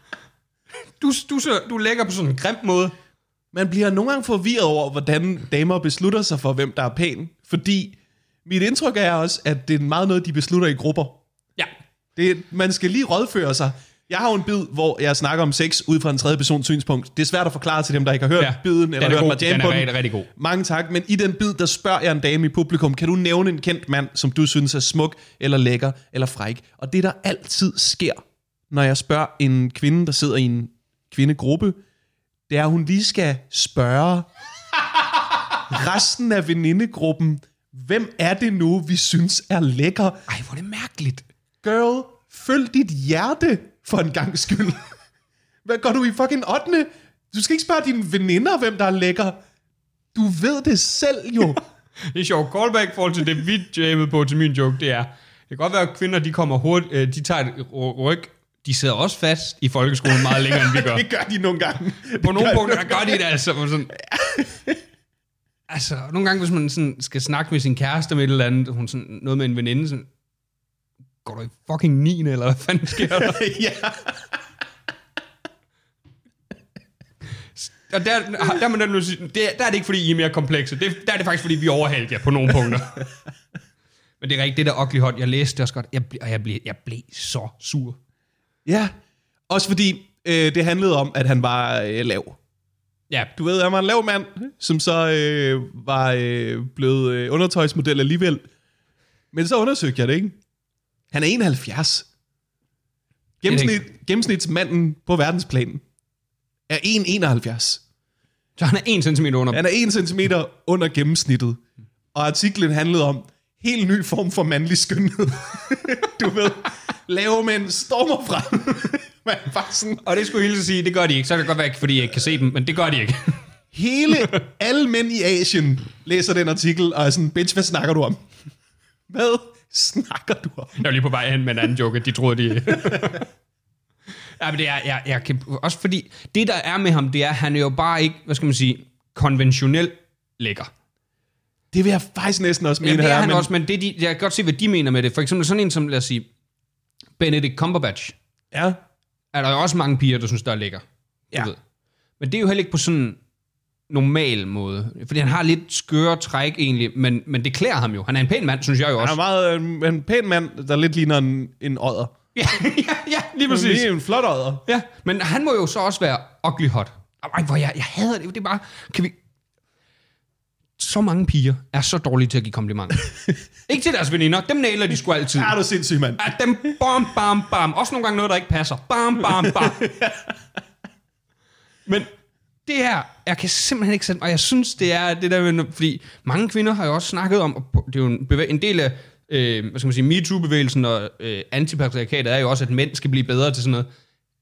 *laughs* du, du, så, du lægger på sådan en grim måde. Man bliver nogle gange forvirret over, hvordan damer beslutter sig for, hvem der er pæn. Fordi mit indtryk er også, at det er meget noget, de beslutter i grupper. Ja. Det, man skal lige rådføre sig. Jeg har jo en bid, hvor jeg snakker om sex ud fra en tredje persons synspunkt. Det er svært at forklare til dem, der ikke har hørt Ja. biden, eller er hørt god. mig jam Den er på rigtig god. Mange tak, men i den bid, der spørger jeg en dame i publikum, kan du nævne en kendt mand, som du synes er smuk, eller lækker, eller fræk? Og det, der altid sker, når jeg spørger en kvinde, der sidder i en kvindegruppe, det er, at hun lige skal spørge resten af venindegruppen, hvem er det nu, vi synes er lækker? Ej, hvor er det mærkeligt. Girl, følg dit hjerte for en gang skyld. Hvad går du i fucking 8. Du skal ikke spørge dine veninder, hvem der er lækker. Du ved det selv jo. Det er sjovt. Callback forhold til det, vi jammede på til min joke, det er, det kan godt være, at kvinder, de kommer hurtigt, øh, de tager et ry- ryg, de sidder også fast i folkeskolen meget længere, end vi gør. *laughs* det gør de nogle gange. På nogle punkter gør de det altså. Sådan, *laughs* altså, nogle gange, hvis man sådan skal snakke med sin kæreste med et eller andet, hun sådan, noget med en veninde, sådan, går du i fucking 9. eller hvad fanden sker der? *laughs* ja. Og der, der, er man at sige, det, der er det ikke, fordi I er mere komplekse. Det, der er det faktisk, fordi vi overhalte jer på nogle punkter. *laughs* Men det er rigtigt, det der ugly hot, jeg læste det også godt, jeg, og jeg blev, jeg blev så sur. ja. Også fordi øh, det handlede om, at han var øh, lav. Ja, Du ved, han var en lav mand, som så øh, var øh, blevet øh, undertøjsmodel alligevel. Men så undersøgte jeg det, ikke? Han er 71. Gennemsnit, gennemsnitsmanden på verdensplan er 1,71. så han er 1 cm under. Han er 1 cm under gennemsnittet. Og artiklen handlede om helt ny form for mandlig skønhed. *laughs* du ved, lave mænd stormer frem. *laughs* Man bare sådan, Og det skulle jeg hilse sige, det gør de ikke. Så kan det godt være, fordi jeg ikke kan se dem, men det gør de ikke. *laughs* hele, alle mænd i Asien læser den artikel og er sådan, bitch, hvad snakker du om? Hvad snakker du om? Jeg var lige på vej hen med en anden joke, de troede, de... *laughs* ja, men det er, jeg, jeg kan, også fordi, det der er med ham, det er, at han er jo bare ikke, hvad skal man sige, konventionel lækker. Det vil jeg faktisk næsten også mene Jamen, det er her, han men, også, men det, de, jeg kan godt se, hvad de mener med det. For eksempel sådan en som, lad os sige, Benedict Cumberbatch. Ja, Er der jo også mange piger, der synes, der er lækker. Ja. Ved. Men det er jo heller ikke på sådan normal måde. Fordi han har lidt skøre træk egentlig, men, men det klæder ham jo. Han er en pæn mand, synes jeg jo han også. er meget en, en pæn mand, der lidt ligner en, en odder. ja, *laughs* ja, ja, lige præcis. Lige en flot odder. Ja, men han må jo så også være ugly hot. Ej, hvor jeg, jeg hader det. Det er bare... Kan vi... Så mange piger er så dårlige til at give komplimenter. *laughs* ikke til deres veninder. Dem nailer de sgu altid. Er du sindssyg, mand? At dem bam, bam, bam. Også nogle gange noget, der ikke passer. Bam, bam, bam. *laughs* Men det her, jeg kan simpelthen ikke sætte, og jeg synes, det er det der fordi mange kvinder har jo også snakket om, og det er jo en, en del af, øh, hvad skal man sige, MeToo-bevægelsen og øh, antipatriarkatet er jo også, at mænd skal blive bedre til sådan noget.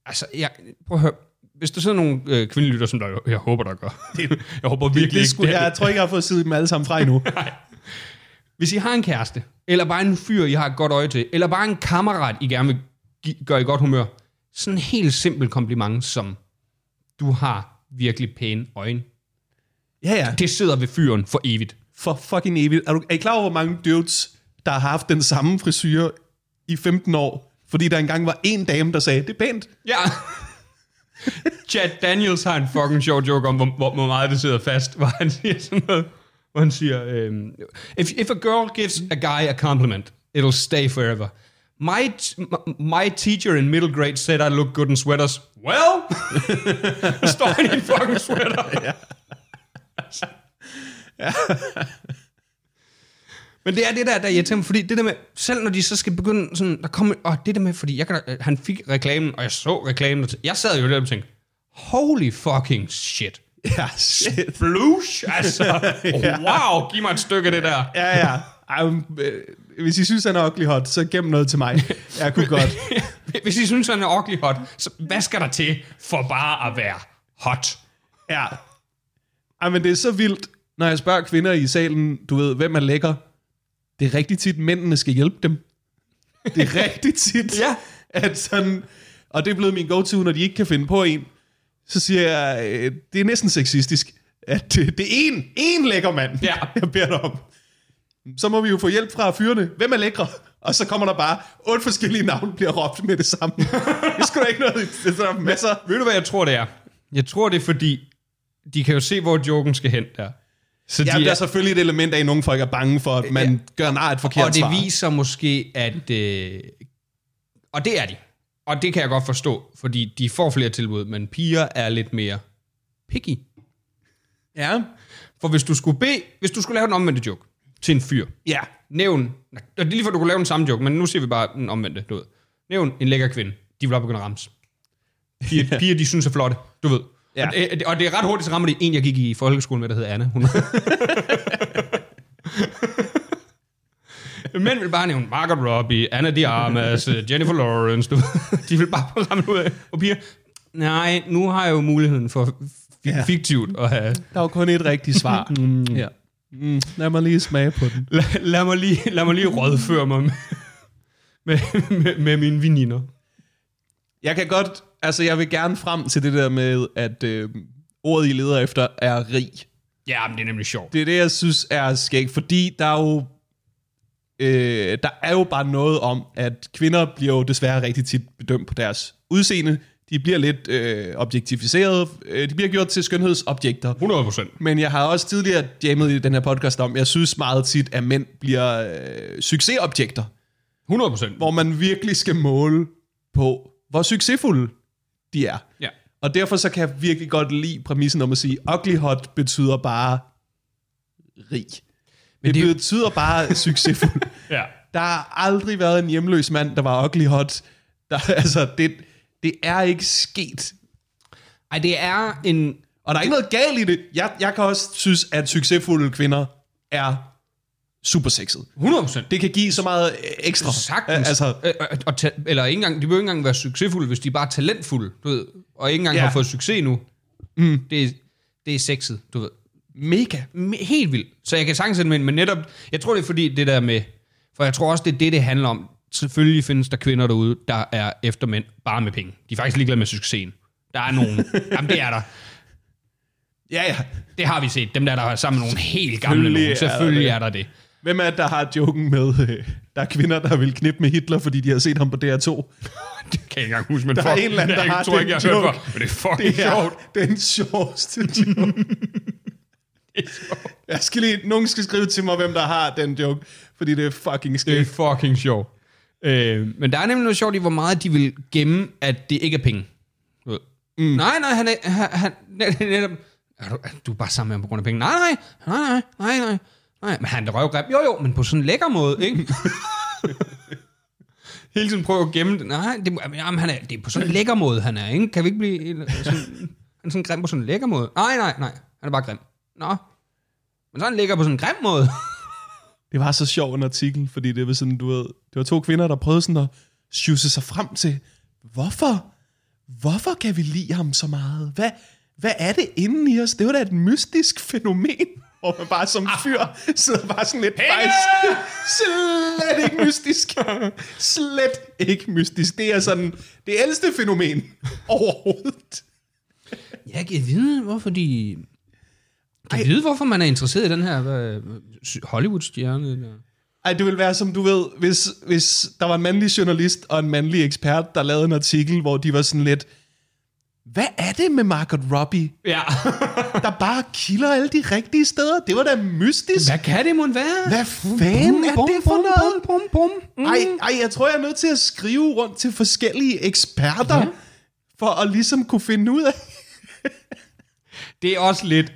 Altså, jeg, prøv at høre, hvis der sidder nogle øh, kvindelytter, som der, jeg håber, der gør. jeg håber virkelig Det ikke. skulle, jeg tror ikke, jeg har fået siddet dem alle sammen fra endnu. *laughs* Hvis I har en kæreste, eller bare en fyr, I har et godt øje til, eller bare en kammerat, I gerne vil gøre i godt humør, sådan en helt simpel kompliment som, du har virkelig pæne øjne. Ja, ja. Det sidder ved fyren for evigt. For fucking evigt. Er, du, er I klar over, hvor mange dudes, der har haft den samme frisyr i 15 år? Fordi der engang var en dame, der sagde, det er pænt. Ja. Chad Daniels har en fucking sjov joke om, hvor, hvor, meget det sidder fast, hvor han siger sådan noget, hvor han siger, øhm, if, if a girl gives a guy a compliment, it'll stay forever. My, my teacher in middle grade said I look good in sweaters. Well, står han i en fucking sweater. *laughs* *laughs* ja. Men det er det der, der irriterer mig, fordi det der med, selv når de så skal begynde sådan, der kommer, og det der med, fordi jeg kan, han fik reklamen, og jeg så reklamen, og jeg sad jo der og tænkte, holy fucking shit. Ja, shit. Blush, altså, *laughs* wow, giv mig et stykke af det der. Ja, ja. Øh, hvis I synes, han er ugly hot, så gem noget til mig. Jeg kunne godt. *laughs* Hvis I synes, han er ugly hot, så hvad skal der til for bare at være hot? Ja. Ej, men det er så vildt, når jeg spørger kvinder i salen, du ved, hvem er lækker? Det er rigtig tit, mændene skal hjælpe dem. Det er rigtig tit, Ja. at sådan, og det er blevet min go-to, når de ikke kan finde på en, så siger jeg, øh, det er næsten sexistisk, at det, det er en, en lækker mand, Ja. *laughs* jeg beder dig om. Så må vi jo få hjælp fra fyrene. Hvem er lækre? Og så kommer der bare otte forskellige navne, bliver råbt med det samme. det er sgu da ikke noget, det er masser. Ved du, hvad jeg tror, det er? Jeg tror, det er fordi, de kan jo se, hvor joken skal hen der. Så Ja, de der er selvfølgelig et element af, at nogle folk er bange for, at man Ja. gør nar et forkert og det svar. viser måske, at... Øh, og det er de. Og det kan jeg godt forstå, fordi de får flere tilbud, men piger er lidt mere picky. Ja. For hvis du skulle bede, hvis du skulle lave en omvendte joke til en fyr, Ja. nævn, og det er lige for, du kunne lave den samme joke, men nu siger vi bare den omvendte, du ved. Nævn en lækker kvinde, de vil bare begynde at ramse. Piger, *laughs* piger de synes er flotte, du ved. Ja. Og, det, og det er ret hurtigt, så rammer det en, jeg gik i folkeskolen med, der hedder Anna. Hun... *laughs* Mænd vil bare nævne Margot Robbie, Anna de Armas, Jennifer Lawrence. Du, de vil bare ramme ud af. Og piger, nej, nu har jeg jo muligheden for fiktivt at have... Der er jo kun et rigtigt svar. mm. *laughs* Ja. Mm. Lad mig lige smage på den. Lad, lad, mig, lige, lad mig lige rådføre mig med, med, med, med mine veninder. Jeg kan godt, altså jeg vil gerne frem til det der med, at øh, ordet I leder efter er rig. Ja, men det er nemlig sjovt. Det er det, jeg synes er skægt, fordi der er jo, øh, der er jo bare noget om, at kvinder bliver jo desværre rigtig tit bedømt på deres udseende. De bliver lidt øh, objektificeret. Øh, de bliver gjort til skønhedsobjekter. 100 procent. Men jeg har også tidligere jammet i den her podcast om, jeg synes meget tit, at mænd bliver øh, succesobjekter, 100 procent. hvor man virkelig skal måle på, hvor succesfulde de er. Ja. Og derfor så kan jeg virkelig godt lide præmissen om at sige, ugly hot betyder bare rig. Det, det- det betyder bare *laughs* succesfuld. ja. Der har aldrig været en hjemløs mand, der var ugly hot. Der, *laughs* altså, det, det er ikke sket. Ej, det er en... Og der er ikke noget galt i det. Jeg, jeg kan også synes, at succesfulde kvinder er super sexet. 100 procent. Det kan give så meget øh, ekstra. Sagtens. Øh, Altså, Øh, og ta- eller ikke engang, de behøver ikke engang være succesfulde, hvis de er bare talentfulde, du ved, og ikke engang Ja. har fået succes nu. Mm. Det, er, det er sexet, du ved. mega. Me- Helt vildt. Så jeg kan sagtens sætte men netop, jeg tror det er fordi det der med, for jeg tror også, det er det, det handler om. Selvfølgelig findes der kvinder derude, der er efter mænd bare med penge. De er faktisk ligeglade med succesen. Der er nogen. Jamen, det er der. Ja, ja. Det har vi set. Dem der, der er sammen med nogle helt gamle nogen. Selvfølgelig er der Selvfølgelig det. er der det. Hvem er det, der har joken med, øh, der er kvinder, der vil knippe med Hitler, fordi de har set ham på DR2? *laughs* Det kan jeg ikke engang huske, men Der er en eller anden, der jeg har tror den jeg har hørt joke. for. Men det er fucking Det er sjovt. *laughs* den sjoveste joke. *laughs* Jeg skal lige, nogen skal skrive til mig, hvem der har den joke, fordi det er fucking Det er skægt. fucking sjovt. Øh, men der er nemlig noget sjovt i, hvor meget de vil gemme, at det ikke er penge. Mm. Nej, nej, han er, han, han, netop, er du, er du er bare sammen med ham på grund af penge? Nej, nej, nej, nej, nej, nej. Men han er røvgrim. Jo, jo, men på sådan en lækker måde, ikke? *laughs* Hele tiden prøve at gemme det. Nej, det, jamen, han er, det er på sådan en lækker måde, han er, ikke? Kan vi ikke blive sådan, *laughs* han er sådan grim på sådan en lækker måde? Nej, nej, nej. Han er bare grim. Nå. Men så er han lækker på sådan en grim måde. Det var så sjov en artikel, fordi det var sådan, du ved, det var to kvinder, der prøvede sådan at sjuse sig frem til, hvorfor, hvorfor kan vi lide ham så meget? Hvad, hvad er det inden i os? Det var da et mystisk fænomen, *laughs* hvor man bare som fyr sidder bare sådan lidt, faktisk, *laughs* slet ikke mystisk. *laughs* Slet ikke mystisk. Det er sådan det ældste fænomen overhovedet. Jeg kan vide, hvorfor de... Kan jeg vide, hvorfor man er interesseret i den her Hollywood-stjerne? Ej, det ville være som du ved, hvis, hvis der var en mandlig journalist og en mandlig ekspert, der lavede en artikel, hvor de var sådan lidt, hvad er det med Margot Robbie, Ja. *laughs* der bare kilder alle de rigtige steder? Det var da mystisk. Hvad kan det mon være? Hvad fanden er det for noget? Bum, bum, bum. Ej, ej, jeg tror, jeg er nødt til at skrive rundt til forskellige eksperter, ja. for at ligesom kunne finde ud af... Det er også lidt...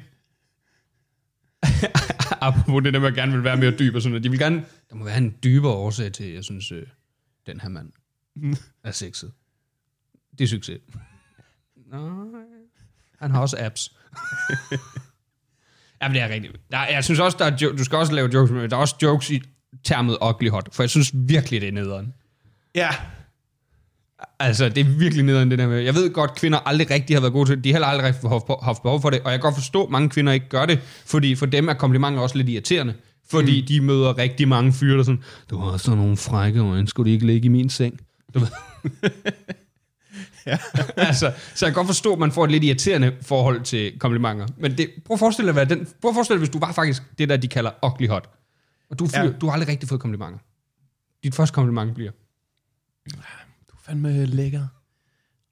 *laughs* Apropos det der med, at jeg gerne vil være mere dyb og sådan noget. De vil gerne... Der må være en dybere årsag til, jeg synes, øh, den her mand er sexet. Det er succes. Nej. Han har også apps. *laughs* Jamen, det er rigtigt. Der, er- jeg synes også, der er jo- du skal også lave jokes, men der er også jokes i termet ugly hot, for jeg synes virkelig, det er nederen. Ja, Altså, det er virkelig nederen, det der med. Jeg ved godt, kvinder aldrig rigtig har været gode til det. De har heller aldrig haft, behov for det. Og jeg kan godt forstå, at mange kvinder ikke gør det. Fordi for dem er komplimenter også lidt irriterende. Fordi mm. de møder rigtig mange fyre, der er sådan, du har sådan nogle frække øjne, skulle de ikke ligge i min seng? Du ved. *laughs* Ja. *laughs* altså, så jeg kan godt forstå, at man får et lidt irriterende forhold til komplimenter. Men det, prøv at forestille dig, hvad den, prøv at forestille dig, hvis du var faktisk det der, de kalder ugly hot. Og du, fyr, Ja. du har aldrig rigtig fået komplimenter. Dit første kompliment bliver, du er fandme lækker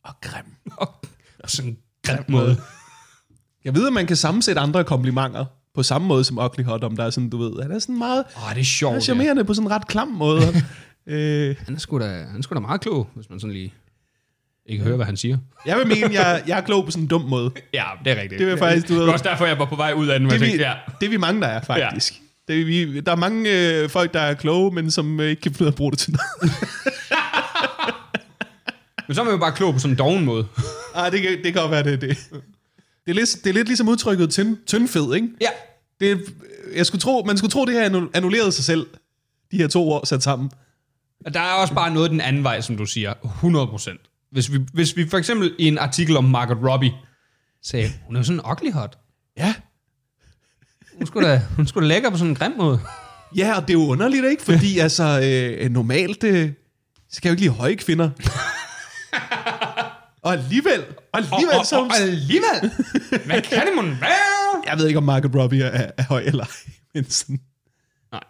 og grim. *laughs* og sådan en grim måde. *laughs* Jeg ved, at man kan sammensætte andre komplimenter på samme måde som Ugly Hot, om der er sådan, du ved, han er sådan meget Åh, det er sjovt. han er ja. charmerende på sådan en ret klam måde. *laughs* øh, Han er, sgu da, han er sgu da meget klog, hvis man sådan lige ikke hører, hvad han siger. jeg vil mene, jeg, jeg er klog på sådan en dum måde. Ja, det er rigtigt. Det er faktisk, du ved- Det var også derfor, jeg var på vej ud af den, Det er, vi, tænkte, ja. det er vi mange, der er, faktisk. Ja. Det er vi, der er mange øh, folk, der er kloge, men som øh, ikke kan finde at bruge det til noget. Men så er man jo bare klog på sådan en doven måde. *laughs* ah, det, kan, det kan godt være, det er det. Det er lidt, det er lidt ligesom udtrykket tynd, tyndfed, ikke? Ja. Det, jeg skulle tro, man skulle tro, det her annu- annullerede sig selv. De her to ord sat sammen. Og der er også bare noget den anden vej, som du siger. 100%. Hvis vi, hvis vi for eksempel i en artikel om Margot Robbie sagde, hun er jo sådan en ugly hot. Ja. Hun skulle da, hun skulle da lækker på sådan en grim måde. Ja, og det er jo underligt, ikke? Fordi *laughs* altså, øh, normalt øh, jeg jo ikke lide høje kvinder. Og alligevel, og alligevel og, og, så... og, alligevel. Hvad *laughs* kan det mon være? Jeg ved ikke, om Margot Robbie er, er høj eller ej, men sådan... Nej.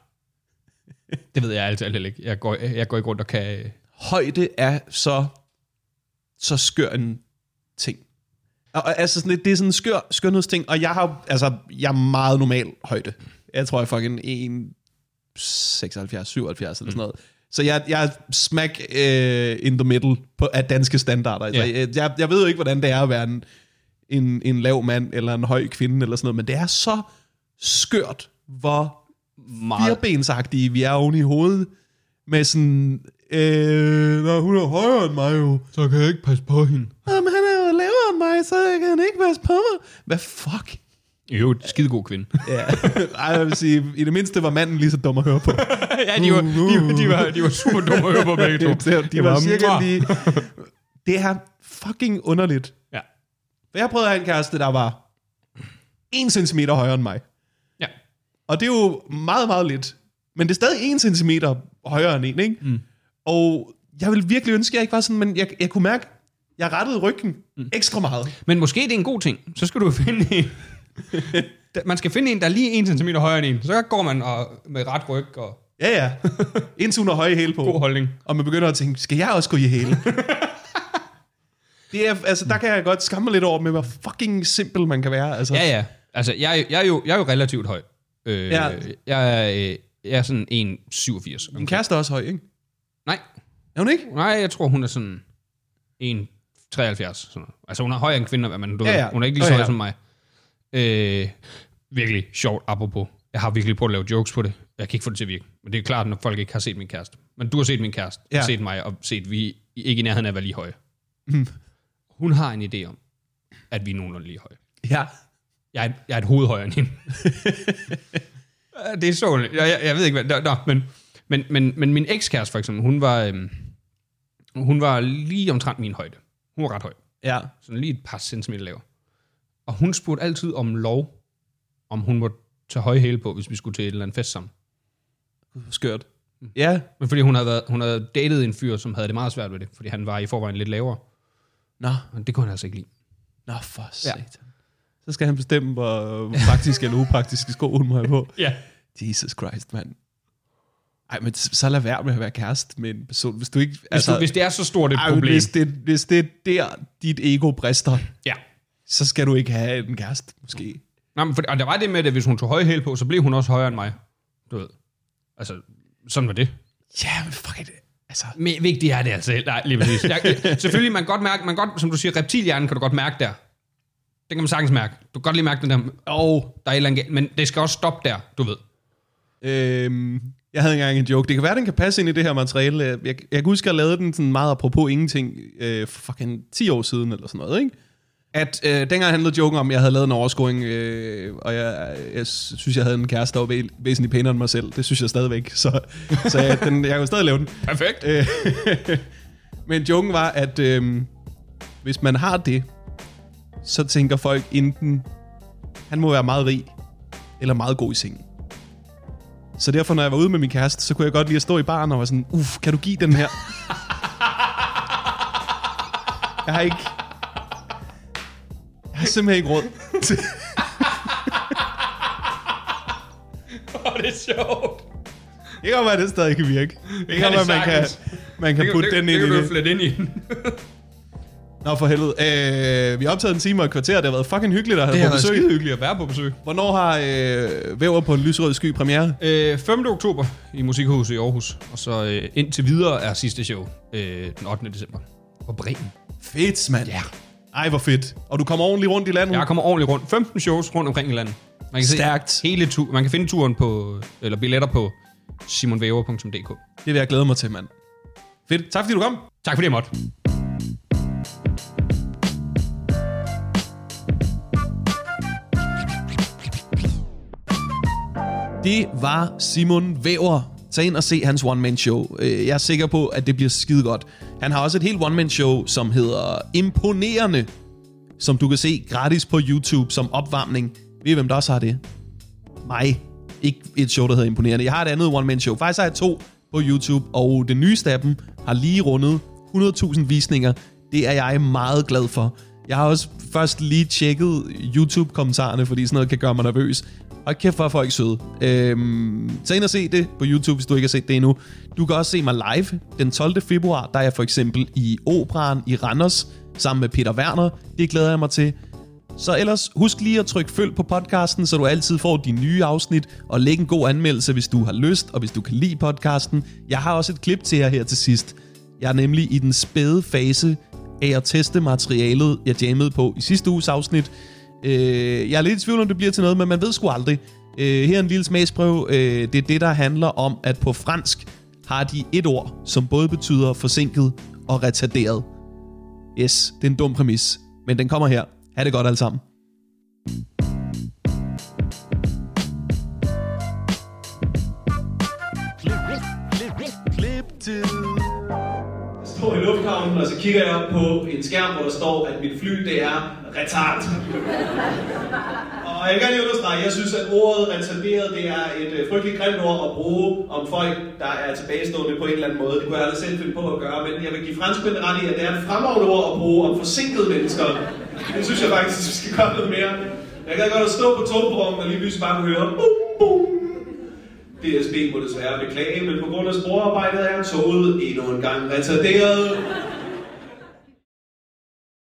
Det ved jeg altid heller ikke. Jeg går, jeg går ikke rundt og kan... Højde er så, så skør en ting. Og, altså, sådan, det er sådan en skør skønhedsting, og jeg har, altså, jeg er meget normal højde. Jeg tror, jeg er fucking 1, 76, 77 eller sådan noget. Så jeg, jeg er smack uh, in the middle på, af danske standarder. Altså, jeg, jeg, jeg ved jo ikke, hvordan det er at være en, en, en lav mand eller en høj kvinde eller sådan noget, men det er så skørt, hvor Meget. firebensagtige vi er oven i hovedet, med sådan, øh, når hun er højere end mig jo. Så kan jeg ikke passe på hende. Jamen, han er jo lavere end mig, så kan han ikke passe på mig. Hvad fuck? Jo, skide god kvinde. Ja, *laughs* Ej, jeg vil sige, i det mindste var manden lige så dum at høre på. ja, de var, de, var- de, var, de var super dumme at høre på begge to. *laughs* de, de var cirka mwah. lige... Det er fucking underligt. Ja. For jeg prøvede at have en kæreste, der var 1 cm højere end mig. ja. Og det er jo meget, meget lidt. Men det er stadig 1 cm højere end en, ikke? Mm. Og jeg vil virkelig ønske, at jeg ikke var sådan, men jeg, jeg kunne mærke, jeg rettede ryggen mm. ekstra meget. Men måske det er en god ting. Så skal du finde en, *laughs* Man skal finde en, der er lige 1 cm højere end en. Så går man og, med ret ryg og Ja, ja. Indtil hun har høje hæle på. god holdning. Og man begynder at tænke, skal jeg også gå i hæle? *laughs* det er, altså, der kan jeg godt skamme mig lidt over med, hvor fucking simpel man kan være. Altså. Ja, ja. Altså, jeg, jeg, er, jo, jeg er jo relativt høj. Øh, Ja. jeg, er, øh, jeg er sådan 1,87. Min kæreste er også høj, ikke? Nej, Er hun ikke? nej, jeg tror, hun er sådan 1,73. Sådan noget. Altså, hun er højere end kvinder, men du Ja, ved, ja. hun er ikke lige Ja, så høj ja. som mig. Øh, virkelig sjovt, apropos. Jeg har virkelig prøvet at lave jokes på det. Jeg kan ikke få det til at virke. Men det er klart, når folk ikke har set min kæreste. Men du har set min kæreste, Ja. set mig, og set, vi ikke i nærheden af at være lige høje. Hun har en idé om, at vi er nogenlunde lige høje. Ja. Jeg er, jeg er et hoved højere end hende. *laughs* det er så... Jeg, jeg, jeg ved ikke, hvad... Nå, men, men, men, men min ekskæreste, for eksempel, hun var, øhm, hun var lige omtrent min højde. Hun var ret høj. Ja. Sådan lige et par centimeter lavere. Og hun spurgte altid om lov, om hun måtte tage høje hæle på, hvis vi skulle til et eller andet fest sammen. Skørt. Ja. Men fordi hun havde, været, hun havde datet en fyr, som havde det meget svært ved det, fordi han var i forvejen lidt lavere. Nå. Og det kunne han altså ikke lide. Nå, for satan. Så skal han bestemme, hvor praktiske eller upraktiske sko hun må have på. Ja. Jesus Christ, mand. Ej, men så lad være med at være kæreste med en person, hvis du ikke... Hvis, altså, du, hvis det er så stort et ej, men problem. hvis, det, hvis det er der, dit ego brister, Ja. Så skal du ikke have en kæreste, måske. Nej, men for, og der var det med, at hvis hun tog høje hæl på, så blev hun også højere end mig. Du ved. Altså, sådan var det. Ja, men fuck it. Altså, Men vigtigt er det altså. Nej, lige præcis. Jeg, selvfølgelig, man kan godt mærke, man godt, som du siger, reptilhjernen kan du godt mærke der. Det kan man sagtens mærke. Du kan godt lige mærke den der, oh, der er et eller andet, galt, men det skal også stoppe der, du ved. øhm, jeg havde engang en joke. Det kan være, den kan passe ind i det her materiale. Jeg, jeg kan huske, at jeg lavede den sådan meget apropos ingenting øh, for fucking 10 år siden, eller sådan noget, ikke? At øh, dengang handlede joken om, at jeg havde lavet en overscoring, øh, og jeg, jeg synes, jeg havde en kæreste, der var væ- væsentligt pænere end mig selv. Det synes jeg stadigvæk. Så, så jeg, den, jeg jo stadig lave den. Perfekt. Øh, Men joken var, at øh, hvis man har det, så tænker folk enten, han må være meget rig, eller meget god i sengen. Så derfor, når jeg var ude med min kæreste, så kunne jeg godt lide at stå i baren og var sådan, uff, kan du give den her? *laughs* jeg har ikke... Jeg har simpelthen ikke råd til... Åh, det er sjovt. Det kan godt være, at det stadig kan virke. Det kan godt være, man kan, man kan putte den ind det, i kan det. du flette ind i den. Nå, for helvede. Øh, vi har optaget en time og et kvarter. Det har været fucking hyggeligt at have Det har på besøg. skide hyggeligt at være på besøg. Hvornår har øh, Væver på en lysrød sky premiere? Øh, 5. oktober i Musikhuset i Aarhus. Og så øh, indtil videre er sidste show øh, den 8. december. På Bremen. Fedt, mand. Ja. Ej, hvor fedt. Og du kommer ordentligt rundt i landet? Jeg kommer ordentligt rundt. 15 shows rundt omkring i landet. Man kan Stærkt. Se hele tu- man kan finde turen på, eller billetter på simonvæver.dk. Det vil jeg glæde mig til, mand. Fedt. Tak fordi du kom. Tak fordi jeg måtte. Det var Simon Væver. Tag ind og se hans one-man-show. Øh, Jeg er sikker på, at det bliver skide godt. Han har også et helt one-man-show, som hedder Imponerende, som du kan se gratis på YouTube som opvarmning. Ved I, hvem der også har det? Mig. Ikke et show, der hedder Imponerende. Jeg har et andet one-man-show. Faktisk har jeg to på YouTube, og det nyeste af dem har lige rundet 100.000 visninger. Det er jeg meget glad for. Jeg har også først lige tjekket YouTube-kommentarerne, fordi sådan noget kan gøre mig nervøs. Og kæft, hvor er folk søde. Øhm, tag ind og se det på YouTube, hvis du ikke har set det endnu. Du kan også se mig live den 12. februar. Der er jeg for eksempel i Operan i Randers sammen med Peter Werner. Det glæder jeg mig til. Så ellers husk lige at trykke følg på podcasten, så du altid får de nye afsnit, og læg en god anmeldelse, hvis du har lyst, og hvis du kan lide podcasten. Jeg har også et klip til jer her til sidst. Jeg er nemlig i den spæde fase af at teste materialet, jeg jammede på i sidste uges afsnit. Øh, jeg er lidt i tvivl, om det bliver til noget, men man ved sgu aldrig. Øh, her er en lille smagsprøve. Øh, det er det, der handler om, at på fransk har de et ord, som både betyder forsinket og retarderet. Yes, det er en dum præmis, men den kommer her. Ha' det godt alle sammen. Lufthavnen, og så kigger jeg op på en skærm, hvor der står, at mit fly, det er retard. og jeg kan lige understrege, jeg synes, at ordet retarderet, det er et øh, frygteligt grimt ord at bruge om folk, der er tilbagestående på en eller anden måde. Det kunne jeg aldrig selv finde på at gøre, men jeg vil give franskmændene ret i, at det er et fremragende ord at bruge om forsinkede mennesker. Det synes jeg faktisk, vi skal gøre noget mere. Jeg kan godt at stå på togbrummen og lige pludselig bare høre bum, bum. DSB må desværre beklage, men på grund af sporarbejdet er toget endnu en gang retarderet.